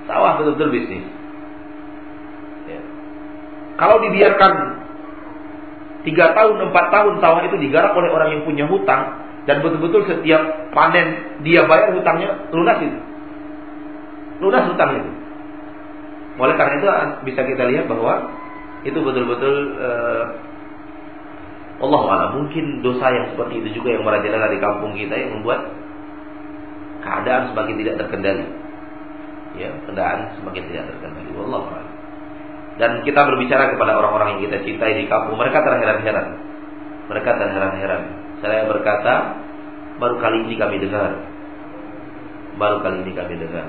Sawah betul-betul bisnis. Kalau dibiarkan tiga tahun, empat tahun sawah itu digarap oleh orang yang punya hutang dan betul-betul setiap panen dia bayar hutangnya lunas itu. Lunas hutang itu. Oleh karena itu bisa kita lihat bahwa itu betul-betul uh, Allah Allah mungkin dosa yang seperti itu juga yang merajalela di kampung kita yang membuat keadaan semakin tidak terkendali. Ya, keadaan semakin tidak terkendali. Allah Dan kita berbicara kepada orang-orang yang kita cintai di kampung, mereka terheran-heran. Mereka terheran-heran. Saya berkata, baru kali ini kami dengar. Baru kali ini kami dengar.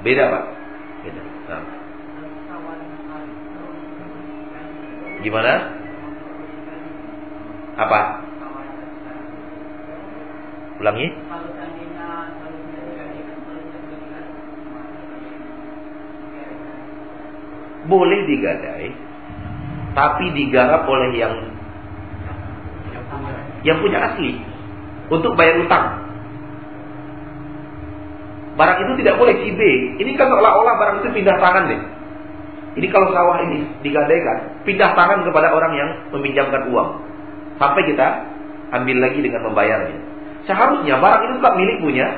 Beda, Pak. Beda. Nah. Gimana? Apa? Ulangi. Boleh digadai, tapi digarap oleh yang yang punya asli untuk bayar utang. Barang itu tidak boleh si B. Ini kan seolah-olah barang itu pindah tangan deh. Ini kalau sawah ini digadaikan, pindah tangan kepada orang yang meminjamkan uang. Sampai kita ambil lagi dengan membayarnya. Seharusnya barang itu tetap milik punya.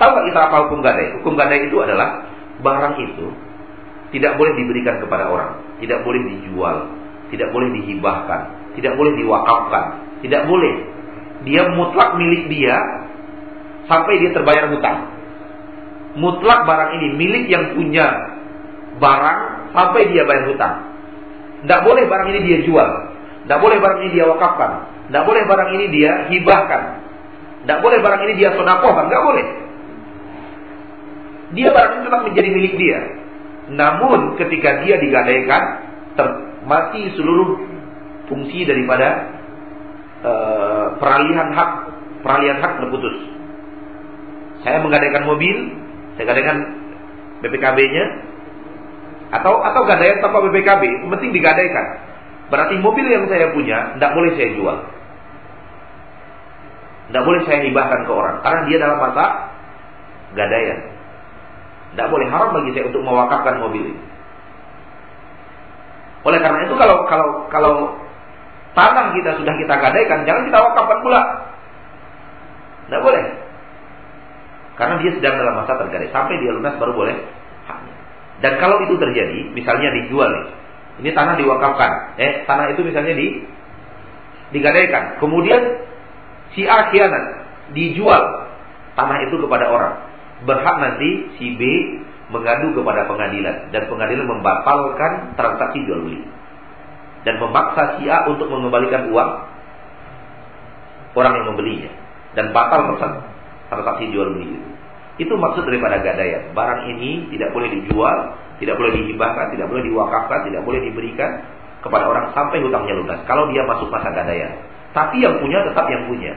Tahu nggak kita apa hukum gadai? Hukum gadai itu adalah barang itu tidak boleh diberikan kepada orang, tidak boleh dijual, tidak boleh dihibahkan, tidak boleh diwakafkan, tidak boleh. Dia mutlak milik dia sampai dia terbayar hutang mutlak barang ini milik yang punya barang sampai dia bayar hutang. Tidak boleh barang ini dia jual. Tidak boleh barang ini dia wakafkan. Tidak boleh barang ini dia hibahkan. Tidak boleh barang ini dia sodakohkan. Tidak boleh. Dia barang ini tetap menjadi milik dia. Namun ketika dia digadaikan, mati seluruh fungsi daripada uh, peralihan hak, peralihan hak terputus. Saya menggadaikan mobil, saya katakan BPKB-nya Atau atau gadaian tanpa BPKB, penting digadaikan. Berarti mobil yang saya punya tidak boleh saya jual. Tidak boleh saya hibahkan ke orang karena dia dalam masa gadaian. Tidak boleh haram bagi saya untuk mewakafkan mobil ini. Oleh karena itu kalau kalau kalau tanah kita sudah kita gadaikan, jangan kita wakafkan pula. Tidak boleh. Karena dia sedang dalam masa tergadai. Sampai dia lunas baru boleh. Dan kalau itu terjadi, misalnya dijual nih. Ini tanah diwakafkan. Eh, tanah itu misalnya di digadaikan. Kemudian si A dijual tanah itu kepada orang. Berhak nanti si B mengadu kepada pengadilan dan pengadilan membatalkan transaksi jual beli dan memaksa si A untuk mengembalikan uang orang yang membelinya dan batal transaksi jual beli itu. Itu maksud daripada gadaian. Barang ini tidak boleh dijual, tidak boleh dihibahkan, tidak boleh diwakafkan, tidak boleh diberikan kepada orang sampai hutangnya lunas. Kalau dia masuk masa gadaian. Tapi yang punya tetap yang punya.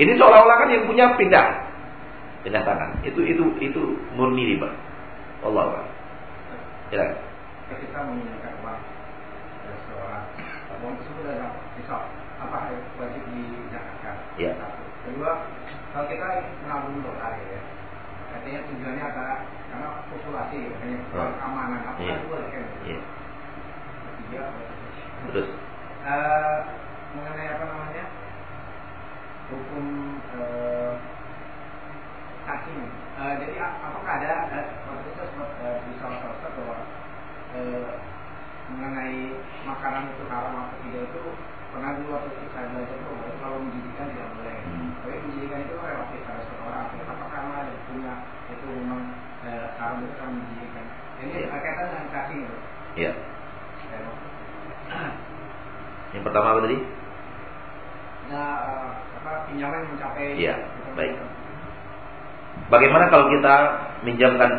Ini seolah-olah kan yang punya pindah pindah tangan. Itu itu itu murni riba. Allah Allah. Silakan. Ketika meminjamkan uang dari seorang uang tersebut adalah misal apa wajib dizakatkan? Ya. Kedua, kalau kita menabung dolar ya, artinya tujuannya adalah karena populasi, hanya Oh. keamanan, apa Iya. itu boleh kan? Iya. Ketiga, Terus eh, mengenai apa namanya hukum eh, saksi Eh, jadi a- apakah ada eh, waktu itu sempat eh, di salah satu Ustaz bahwa eh, mengenai makanan itu haram atau tidak itu pernah dulu waktu itu saya belajar itu kalau menjijikan tidak boleh Hmm. tapi menjijikan itu relatif pada suatu orang apakah karena ada punya itu memang eh, haram itu kan menjijikan ini Iya. berkaitan dengan itu ya. Yang pertama apa tadi? nah apa pinjaman mencapai Iya, baik. Bagaimana kalau kita minjamkan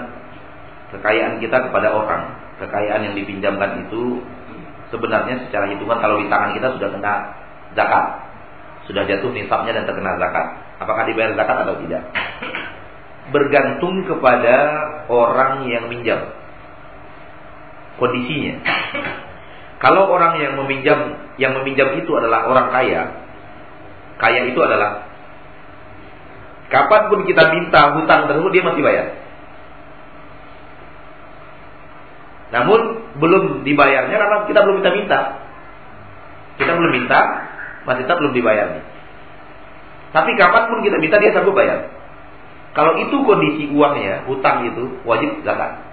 kekayaan kita kepada orang? Kekayaan yang dipinjamkan itu sebenarnya secara hitungan kalau di tangan kita sudah kena zakat. Sudah jatuh nisabnya dan terkena zakat. Apakah dibayar zakat atau tidak? Bergantung kepada orang yang minjam. Kondisinya. Kalau orang yang meminjam yang meminjam itu adalah orang kaya, kaya itu adalah kapan pun kita minta hutang tersebut dia masih bayar. Namun belum dibayarnya karena kita belum minta-minta. Kita belum minta, masih tetap belum dibayar. Tapi kapan pun kita minta dia sanggup bayar. Kalau itu kondisi uangnya, hutang itu wajib zakat.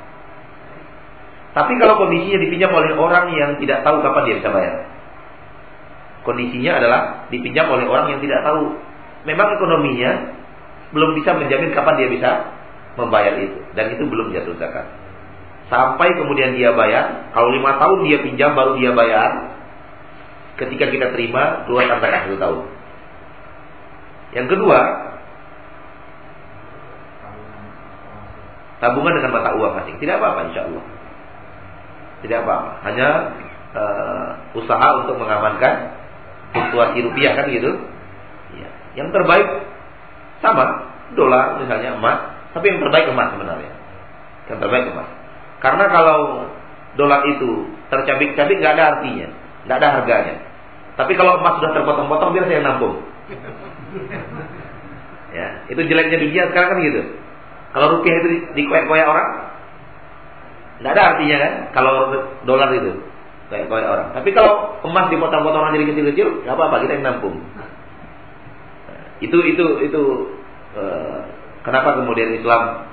Tapi kalau kondisinya dipinjam oleh orang yang tidak tahu kapan dia bisa bayar. Kondisinya adalah dipinjam oleh orang yang tidak tahu. Memang ekonominya belum bisa menjamin kapan dia bisa membayar itu. Dan itu belum jatuh zakat. Sampai kemudian dia bayar. Kalau lima tahun dia pinjam baru dia bayar. Ketika kita terima keluarkan zakat satu tahun. Yang kedua, tabungan dengan mata uang asing. Tidak apa-apa insya Allah. Tidak apa-apa. Hanya uh, usaha untuk mengamankan fluktuasi rupiah kan gitu. Ya. Yang terbaik sama dolar misalnya emas, tapi yang terbaik emas sebenarnya. Yang terbaik emas. Karena kalau dolar itu tercabik-cabik nggak ada artinya, nggak ada harganya. Tapi kalau emas sudah terpotong-potong biar saya nampung. <laughs> Ya, itu jeleknya dunia sekarang kan gitu. Kalau rupiah itu dikoyak-koyak orang, nggak ada artinya kan? Kalau dolar itu koyak-koyak orang. Tapi kalau emas dipotong-potong jadi kecil-kecil, nggak apa-apa kita yang nampung. Itu itu itu eh, kenapa kemudian Islam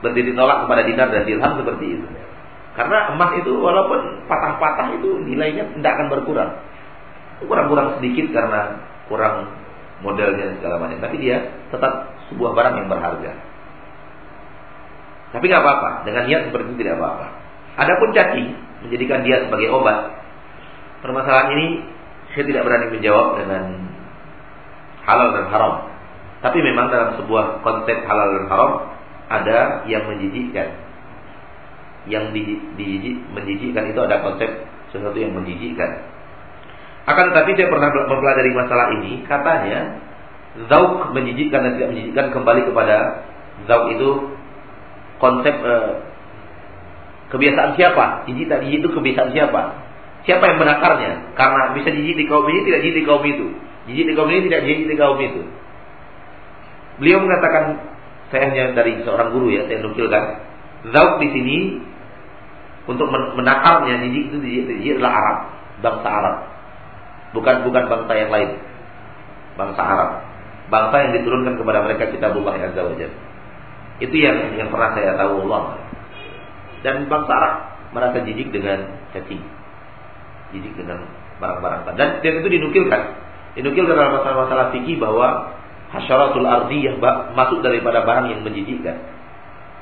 berdiri tolak kepada dinar dan dirham seperti itu. Karena emas itu walaupun patah-patah itu nilainya tidak akan berkurang. Kurang-kurang sedikit karena kurang modelnya segala macam. Tapi dia tetap sebuah barang yang berharga. Tapi nggak apa-apa. Dengan niat seperti itu tidak apa-apa. Adapun cacing menjadikan dia sebagai obat. Permasalahan ini saya tidak berani menjawab dengan halal dan haram. Tapi memang dalam sebuah konsep halal dan haram ada yang menjijikkan. Yang di, di, menjijikkan itu ada konsep sesuatu yang menjijikkan. Akan tetapi saya pernah mempelajari masalah ini, katanya zauk menjijikkan dan tidak menjijikkan kembali kepada zauk itu konsep eh, Kebiasaan siapa? Jijik tak jijik itu kebiasaan siapa? Siapa yang menakarnya? Karena bisa jijik di kaum ini, tidak jijik di kaum itu. Jijik di kaum ini, tidak jijik di kaum itu. Beliau mengatakan, saya hanya dari seorang guru ya, saya nukilkan. Zauk di sini untuk menakarnya jijik itu jijik, jijik adalah Arab, bangsa Arab. Bukan bukan bangsa yang lain. Bangsa Arab. Bangsa yang diturunkan kepada mereka kitabullah azza wajalla. Itu yang yang pernah saya tahu Allah. Dan bangsa Arab merasa jijik dengan cacing. Jijik dengan barang-barang dan dan itu dinukilkan. Dinukilkan dalam masalah-masalah fikih bahwa hasyaratul ardiyah masuk daripada barang yang menjijikkan.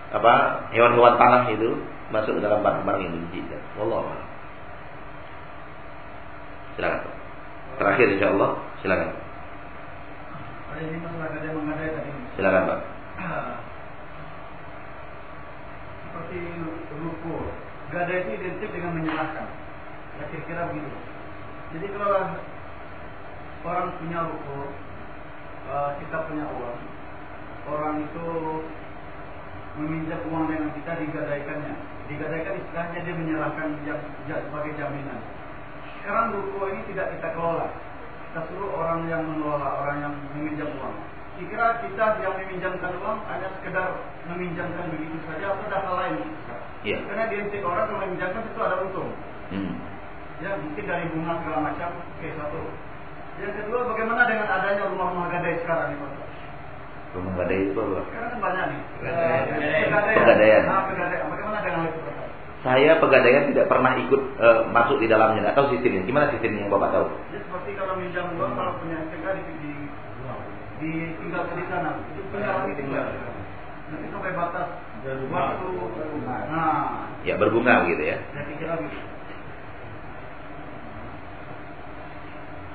Apa? Hewan-hewan tanah itu masuk dalam barang-barang yang menjijikkan. Wallahu a'lam. Silakan. Terakhir insyaallah, silakan. Silakan, Pak. Seperti ruku. Gadai itu identik dengan menyerahkan. Ya kira-kira begitu. Jadi kalau orang punya ruku, uh, kita punya uang, orang itu meminjam uang dengan kita digadaikannya. Digadaikan istilahnya dia menyerahkan jam, sebagai jaminan. Sekarang ruko ini tidak kita kelola. Kita suruh orang yang mengelola, orang yang meminjam uang. Kira kita yang meminjamkan uang hanya sekedar meminjamkan begitu saja atau ada hal lain? Iya. Karena di orang yang meminjamkan itu ada untung. Hmm. Ya mungkin dari bunga segala macam. Oke satu. Yang kedua bagaimana dengan adanya rumah-rumah gadai sekarang ini Pak? Rumah gadai itu apa? Sekarang kan banyak nih. Pegadaian. Eh, Pegadaian. Nah, pegadaian. Bagaimana dengan itu Pak? Saya pegadaian tidak pernah ikut uh, masuk di dalamnya, tahu sistemnya. Gimana sistemnya yang bapak tahu? Ya seperti kalau minjam uang kalau punya SPK di, di, di tinggal di sana, itu punya lagi tinggal. Nanti sampai batas waktu. Nah, Ya berbunga begitu ya. saya kira gitu.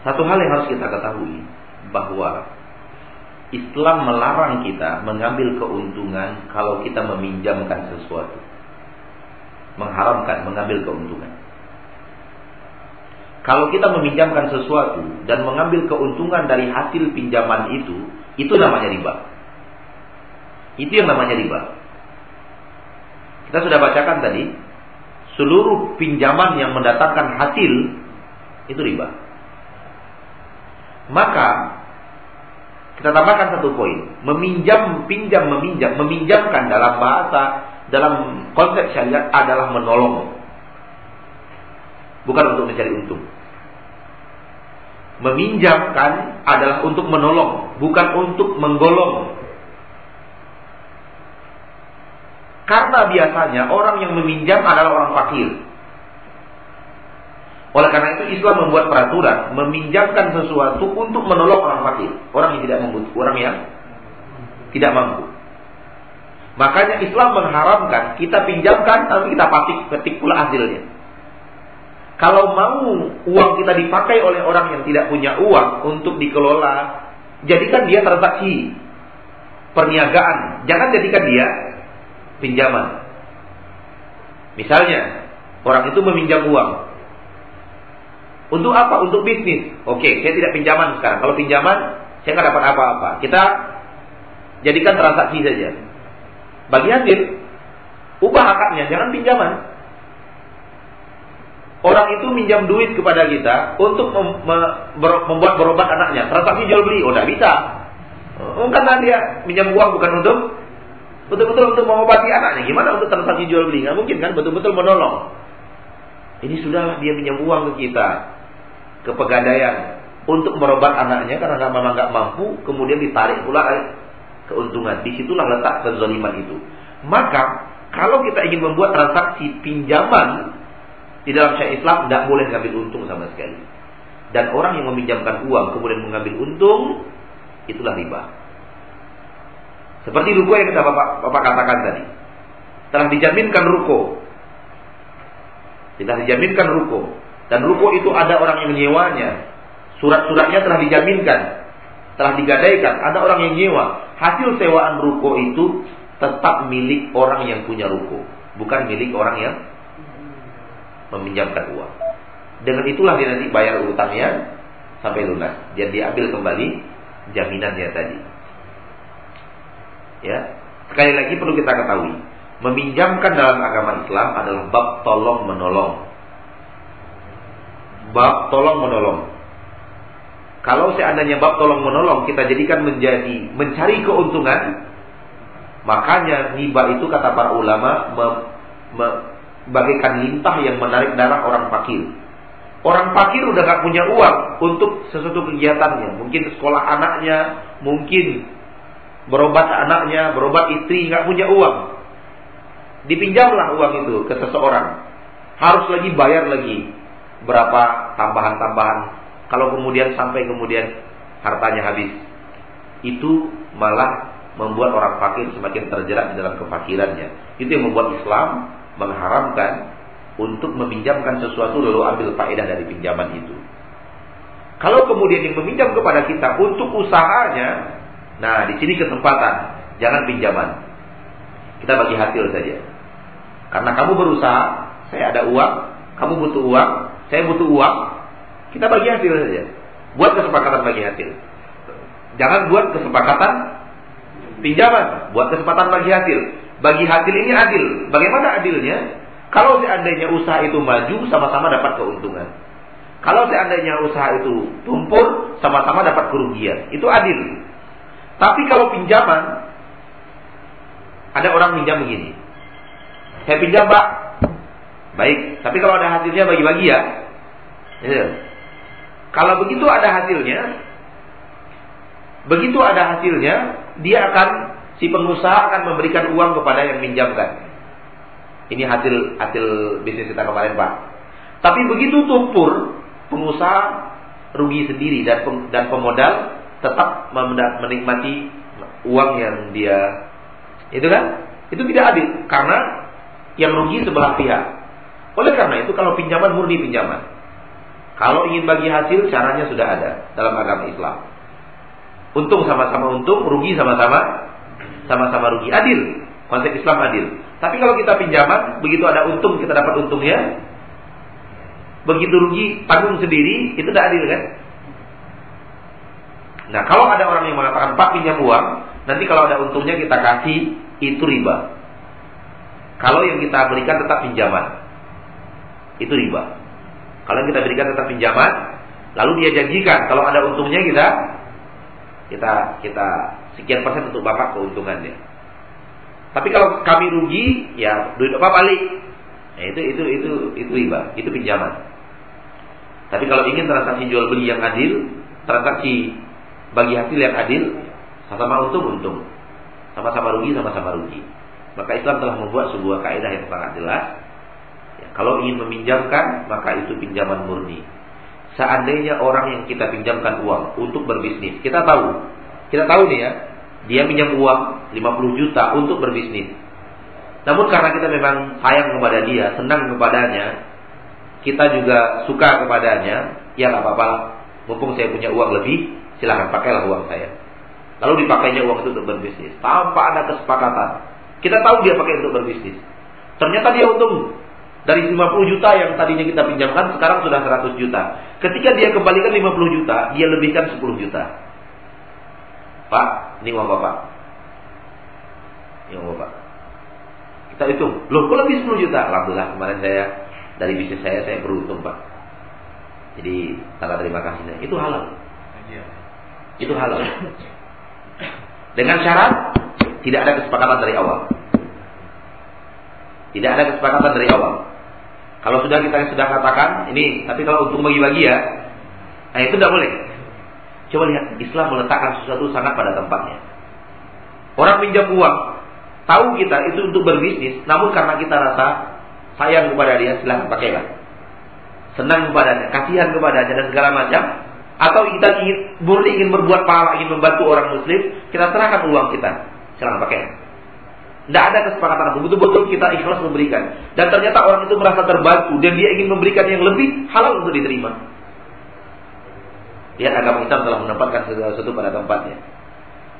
Satu hal yang harus kita ketahui bahwa Islam melarang kita mengambil keuntungan kalau kita meminjamkan sesuatu. Mengharamkan mengambil keuntungan. Kalau kita meminjamkan sesuatu dan mengambil keuntungan dari hasil pinjaman itu, itu namanya riba. Itu yang namanya riba. Kita sudah bacakan tadi, seluruh pinjaman yang mendatangkan hasil itu riba. Maka kita tambahkan satu poin, meminjam, pinjam, meminjam, meminjamkan dalam bahasa dalam konsep syariat adalah menolong. Bukan untuk mencari untung. Meminjamkan adalah untuk menolong, bukan untuk menggolong. Karena biasanya orang yang meminjam adalah orang fakir. Oleh karena itu Islam membuat peraturan meminjamkan sesuatu untuk menolong orang fakir, orang yang tidak mampu, orang yang tidak mampu. Makanya Islam mengharamkan kita pinjamkan tapi kita patik petik pula hasilnya. Kalau mau uang kita dipakai oleh orang yang tidak punya uang untuk dikelola, jadikan dia transaksi perniagaan. Jangan jadikan dia pinjaman. Misalnya, orang itu meminjam uang. Untuk apa? Untuk bisnis. Oke, saya tidak pinjaman sekarang. Kalau pinjaman, saya nggak dapat apa-apa. Kita jadikan transaksi saja. Bagi hasil, ubah akadnya, jangan pinjaman. Orang itu minjam duit kepada kita untuk mem membuat berobat anaknya. Transaksi jual beli, oh tidak bisa. Oh, karena dia minjam uang bukan untuk betul-betul untuk mengobati anaknya. Gimana untuk transaksi jual beli? Nggak mungkin kan, betul-betul menolong. Ini sudahlah dia minjam uang ke kita, ke pegadaian untuk merobat anaknya karena nggak memang nggak mampu, kemudian ditarik pula keuntungan. Di situlah letak kezaliman itu. Maka kalau kita ingin membuat transaksi pinjaman di dalam syariat Islam tidak boleh mengambil untung sama sekali. Dan orang yang meminjamkan uang kemudian mengambil untung, itulah riba. Seperti ruko yang kita bapak, bapak katakan tadi. Telah dijaminkan ruko. Telah dijaminkan ruko. Dan ruko itu ada orang yang menyewanya. Surat-suratnya telah dijaminkan. Telah digadaikan. Ada orang yang nyewa. Hasil sewaan ruko itu tetap milik orang yang punya ruko. Bukan milik orang yang meminjamkan uang. Dengan itulah dia nanti bayar utangnya sampai lunas. Dan diambil kembali jaminannya tadi. Ya, sekali lagi perlu kita ketahui, Meminjamkan dalam agama Islam adalah bab tolong menolong. Bab tolong menolong. Kalau seandainya bab tolong menolong kita jadikan menjadi mencari keuntungan, makanya riba itu kata para ulama me, bagaikan lintah yang menarik darah orang fakir. Orang fakir udah gak punya uang untuk sesuatu kegiatannya. Mungkin sekolah anaknya, mungkin berobat anaknya, berobat istri, gak punya uang. Dipinjamlah uang itu ke seseorang. Harus lagi bayar lagi berapa tambahan-tambahan. Kalau kemudian sampai kemudian hartanya habis. Itu malah membuat orang fakir semakin terjerat di dalam kefakirannya. Itu yang membuat Islam mengharamkan untuk meminjamkan sesuatu lalu ambil faedah dari pinjaman itu. Kalau kemudian yang meminjam kepada kita untuk usahanya, nah di sini kesempatan, jangan pinjaman. Kita bagi hasil saja. Karena kamu berusaha, saya ada uang, kamu butuh uang, saya butuh uang, kita bagi hasil saja. Buat kesepakatan bagi hasil. Jangan buat kesepakatan pinjaman, buat kesempatan bagi hasil. Bagi hasil ini adil. Bagaimana adilnya? Kalau seandainya usaha itu maju, sama-sama dapat keuntungan. Kalau seandainya usaha itu tumpul, sama-sama dapat kerugian. Itu adil. Tapi kalau pinjaman, ada orang pinjam begini. Saya pinjam pak. Baik, tapi kalau ada hasilnya bagi-bagi ya. Ya. Kalau begitu ada hasilnya, begitu ada hasilnya, dia akan si pengusaha akan memberikan uang kepada yang minjamkan. Ini hasil hasil bisnis kita kemarin pak. Tapi begitu tumpur, pengusaha rugi sendiri dan dan pemodal tetap menikmati uang yang dia itu kan itu tidak adil karena yang rugi sebelah pihak. Oleh karena itu kalau pinjaman murni pinjaman. Kalau ingin bagi hasil caranya sudah ada dalam agama Islam. Untung sama-sama untung, rugi sama-sama sama-sama rugi. Adil. Konsep Islam adil. Tapi kalau kita pinjaman, begitu ada untung kita dapat untungnya. Begitu rugi tanggung sendiri, itu tidak adil kan? Nah, kalau ada orang yang mengatakan Pak pinjam uang, nanti kalau ada untungnya kita kasih, itu riba. Kalau yang kita berikan tetap pinjaman. Itu riba. Kalau kita berikan tetap pinjaman, lalu dia janjikan kalau ada untungnya kita kita kita sekian persen untuk bapak keuntungannya. Tapi kalau kami rugi, ya duit apa balik. Nah, itu itu itu itu riba, itu pinjaman. Tapi kalau ingin transaksi jual beli yang adil, transaksi bagi hasil yang adil, sama-sama untung untung, sama-sama rugi sama-sama rugi. Maka Islam telah membuat sebuah kaidah yang sangat jelas. Kalau ingin meminjamkan, maka itu pinjaman murni. Seandainya orang yang kita pinjamkan uang untuk berbisnis, kita tahu, kita tahu nih ya, dia pinjam uang 50 juta untuk berbisnis. Namun karena kita memang sayang kepada dia, senang kepadanya, kita juga suka kepadanya, ya nggak apa-apa, mumpung saya punya uang lebih, silahkan pakailah uang saya. Lalu dipakainya uang itu untuk berbisnis, tanpa ada kesepakatan. Kita tahu dia pakai untuk berbisnis. Ternyata dia untung. Dari 50 juta yang tadinya kita pinjamkan sekarang sudah 100 juta. Ketika dia kembalikan 50 juta, dia lebihkan 10 juta. Pak, ini uang Bapak. Ini uang Bapak. Kita hitung, loh kok lebih 10 juta? Alhamdulillah kemarin saya dari bisnis saya saya beruntung Pak. Jadi tanda terima kasihnya itu halal. Itu halal. Dengan syarat tidak ada kesepakatan dari awal. Tidak ada kesepakatan dari awal. Kalau sudah kita sudah katakan ini, tapi kalau untuk bagi-bagi ya, nah itu tidak boleh. Coba lihat, Islam meletakkan sesuatu sangat pada tempatnya. Orang pinjam uang, tahu kita itu untuk berbisnis, namun karena kita rasa sayang kepada dia, silahkan pakailah. Senang kepadanya, kasihan kepadanya dan segala macam, atau kita ingin murni ingin berbuat pahala, ingin membantu orang muslim, kita serahkan uang kita. Silahkan pakai. Tidak ada kesepakatan Betul-betul kita ikhlas memberikan. Dan ternyata orang itu merasa terbantu dan dia ingin memberikan yang lebih halal untuk diterima. Lihat agama Islam telah menempatkan sesuatu pada tempatnya.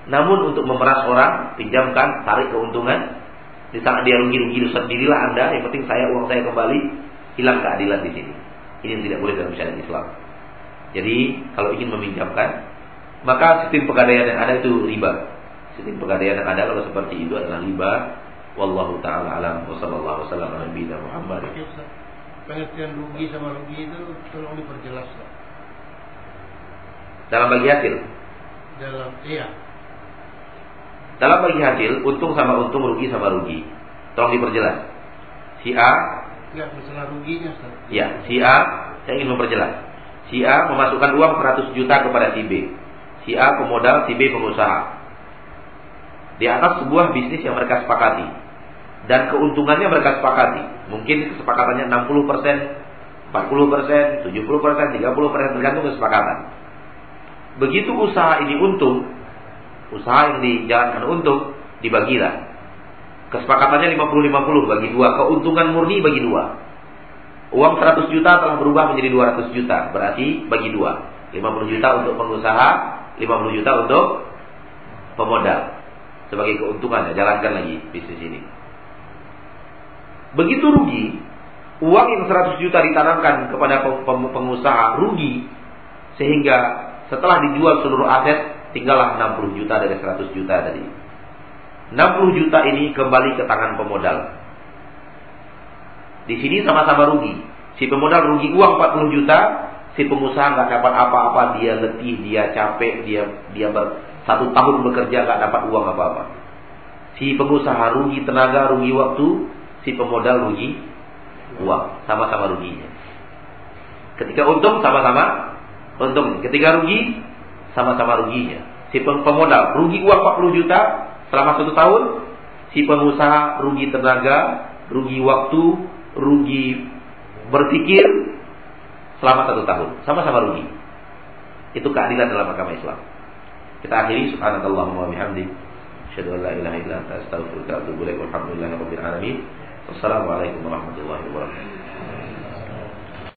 Namun untuk memeras orang, pinjamkan, tarik keuntungan. Di saat dia rugi-rugi sendirilah Anda. Yang penting saya uang saya kembali. Hilang keadilan di sini. Ini tidak boleh dalam syariat Islam. Jadi kalau ingin meminjamkan, maka sistem pegadaian yang ada itu riba. Sistem pegadaian yang ada kalau seperti itu adalah riba Wallahu taala alam wa sallallahu wasallam ala nabiyina Muhammad. Pengertian rugi sama rugi itu tolong diperjelas. Dalam bagi hasil. Dalam iya. Dalam bagi hasil, untung sama untung, rugi sama rugi. Tolong diperjelas. Si A, Enggak masalah ruginya Ustaz. ya, si A, saya ingin memperjelas. Si A memasukkan uang 100 juta kepada si B. Si A pemodal, si B pengusaha. Di atas sebuah bisnis yang mereka sepakati. Dan keuntungannya mereka sepakati. Mungkin kesepakatannya 60 persen, 40 persen, 70 persen, 30 persen, tergantung kesepakatan. Begitu usaha ini untung, usaha yang dijalankan untung, dibagilah. Kesepakatannya 50-50 bagi dua, keuntungan murni bagi dua. Uang 100 juta telah berubah menjadi 200 juta, berarti bagi dua. 50 juta untuk pengusaha, 50 juta untuk pemodal. Sebagai keuntungan, ya, jalankan lagi bisnis ini. Begitu rugi, uang yang 100 juta ditanamkan kepada pengusaha rugi, sehingga setelah dijual seluruh aset, tinggallah 60 juta dari 100 juta tadi. 60 juta ini kembali ke tangan pemodal. Di sini sama-sama rugi. Si pemodal rugi uang 40 juta, si pengusaha nggak dapat apa-apa, dia letih, dia capek, dia dia satu tahun bekerja nggak dapat uang apa-apa. Si pengusaha rugi tenaga, rugi waktu, si pemodal rugi uang, sama-sama ruginya. Ketika untung sama-sama untung. Ketika rugi sama-sama ruginya. Si pemodal rugi uang 40 juta selama satu tahun, si pengusaha rugi tenaga, rugi waktu, rugi berpikir selama satu tahun, sama-sama rugi. Itu keadilan dalam agama Islam. Kita akhiri subhanallahumma wa bihamdi asyhadu an la ilaha illa anta astaghfiruka wa atubu ilaik. Walhamdulillahirabbil alamin. Wassalamualaikum warahmatullahi wabarakatuh.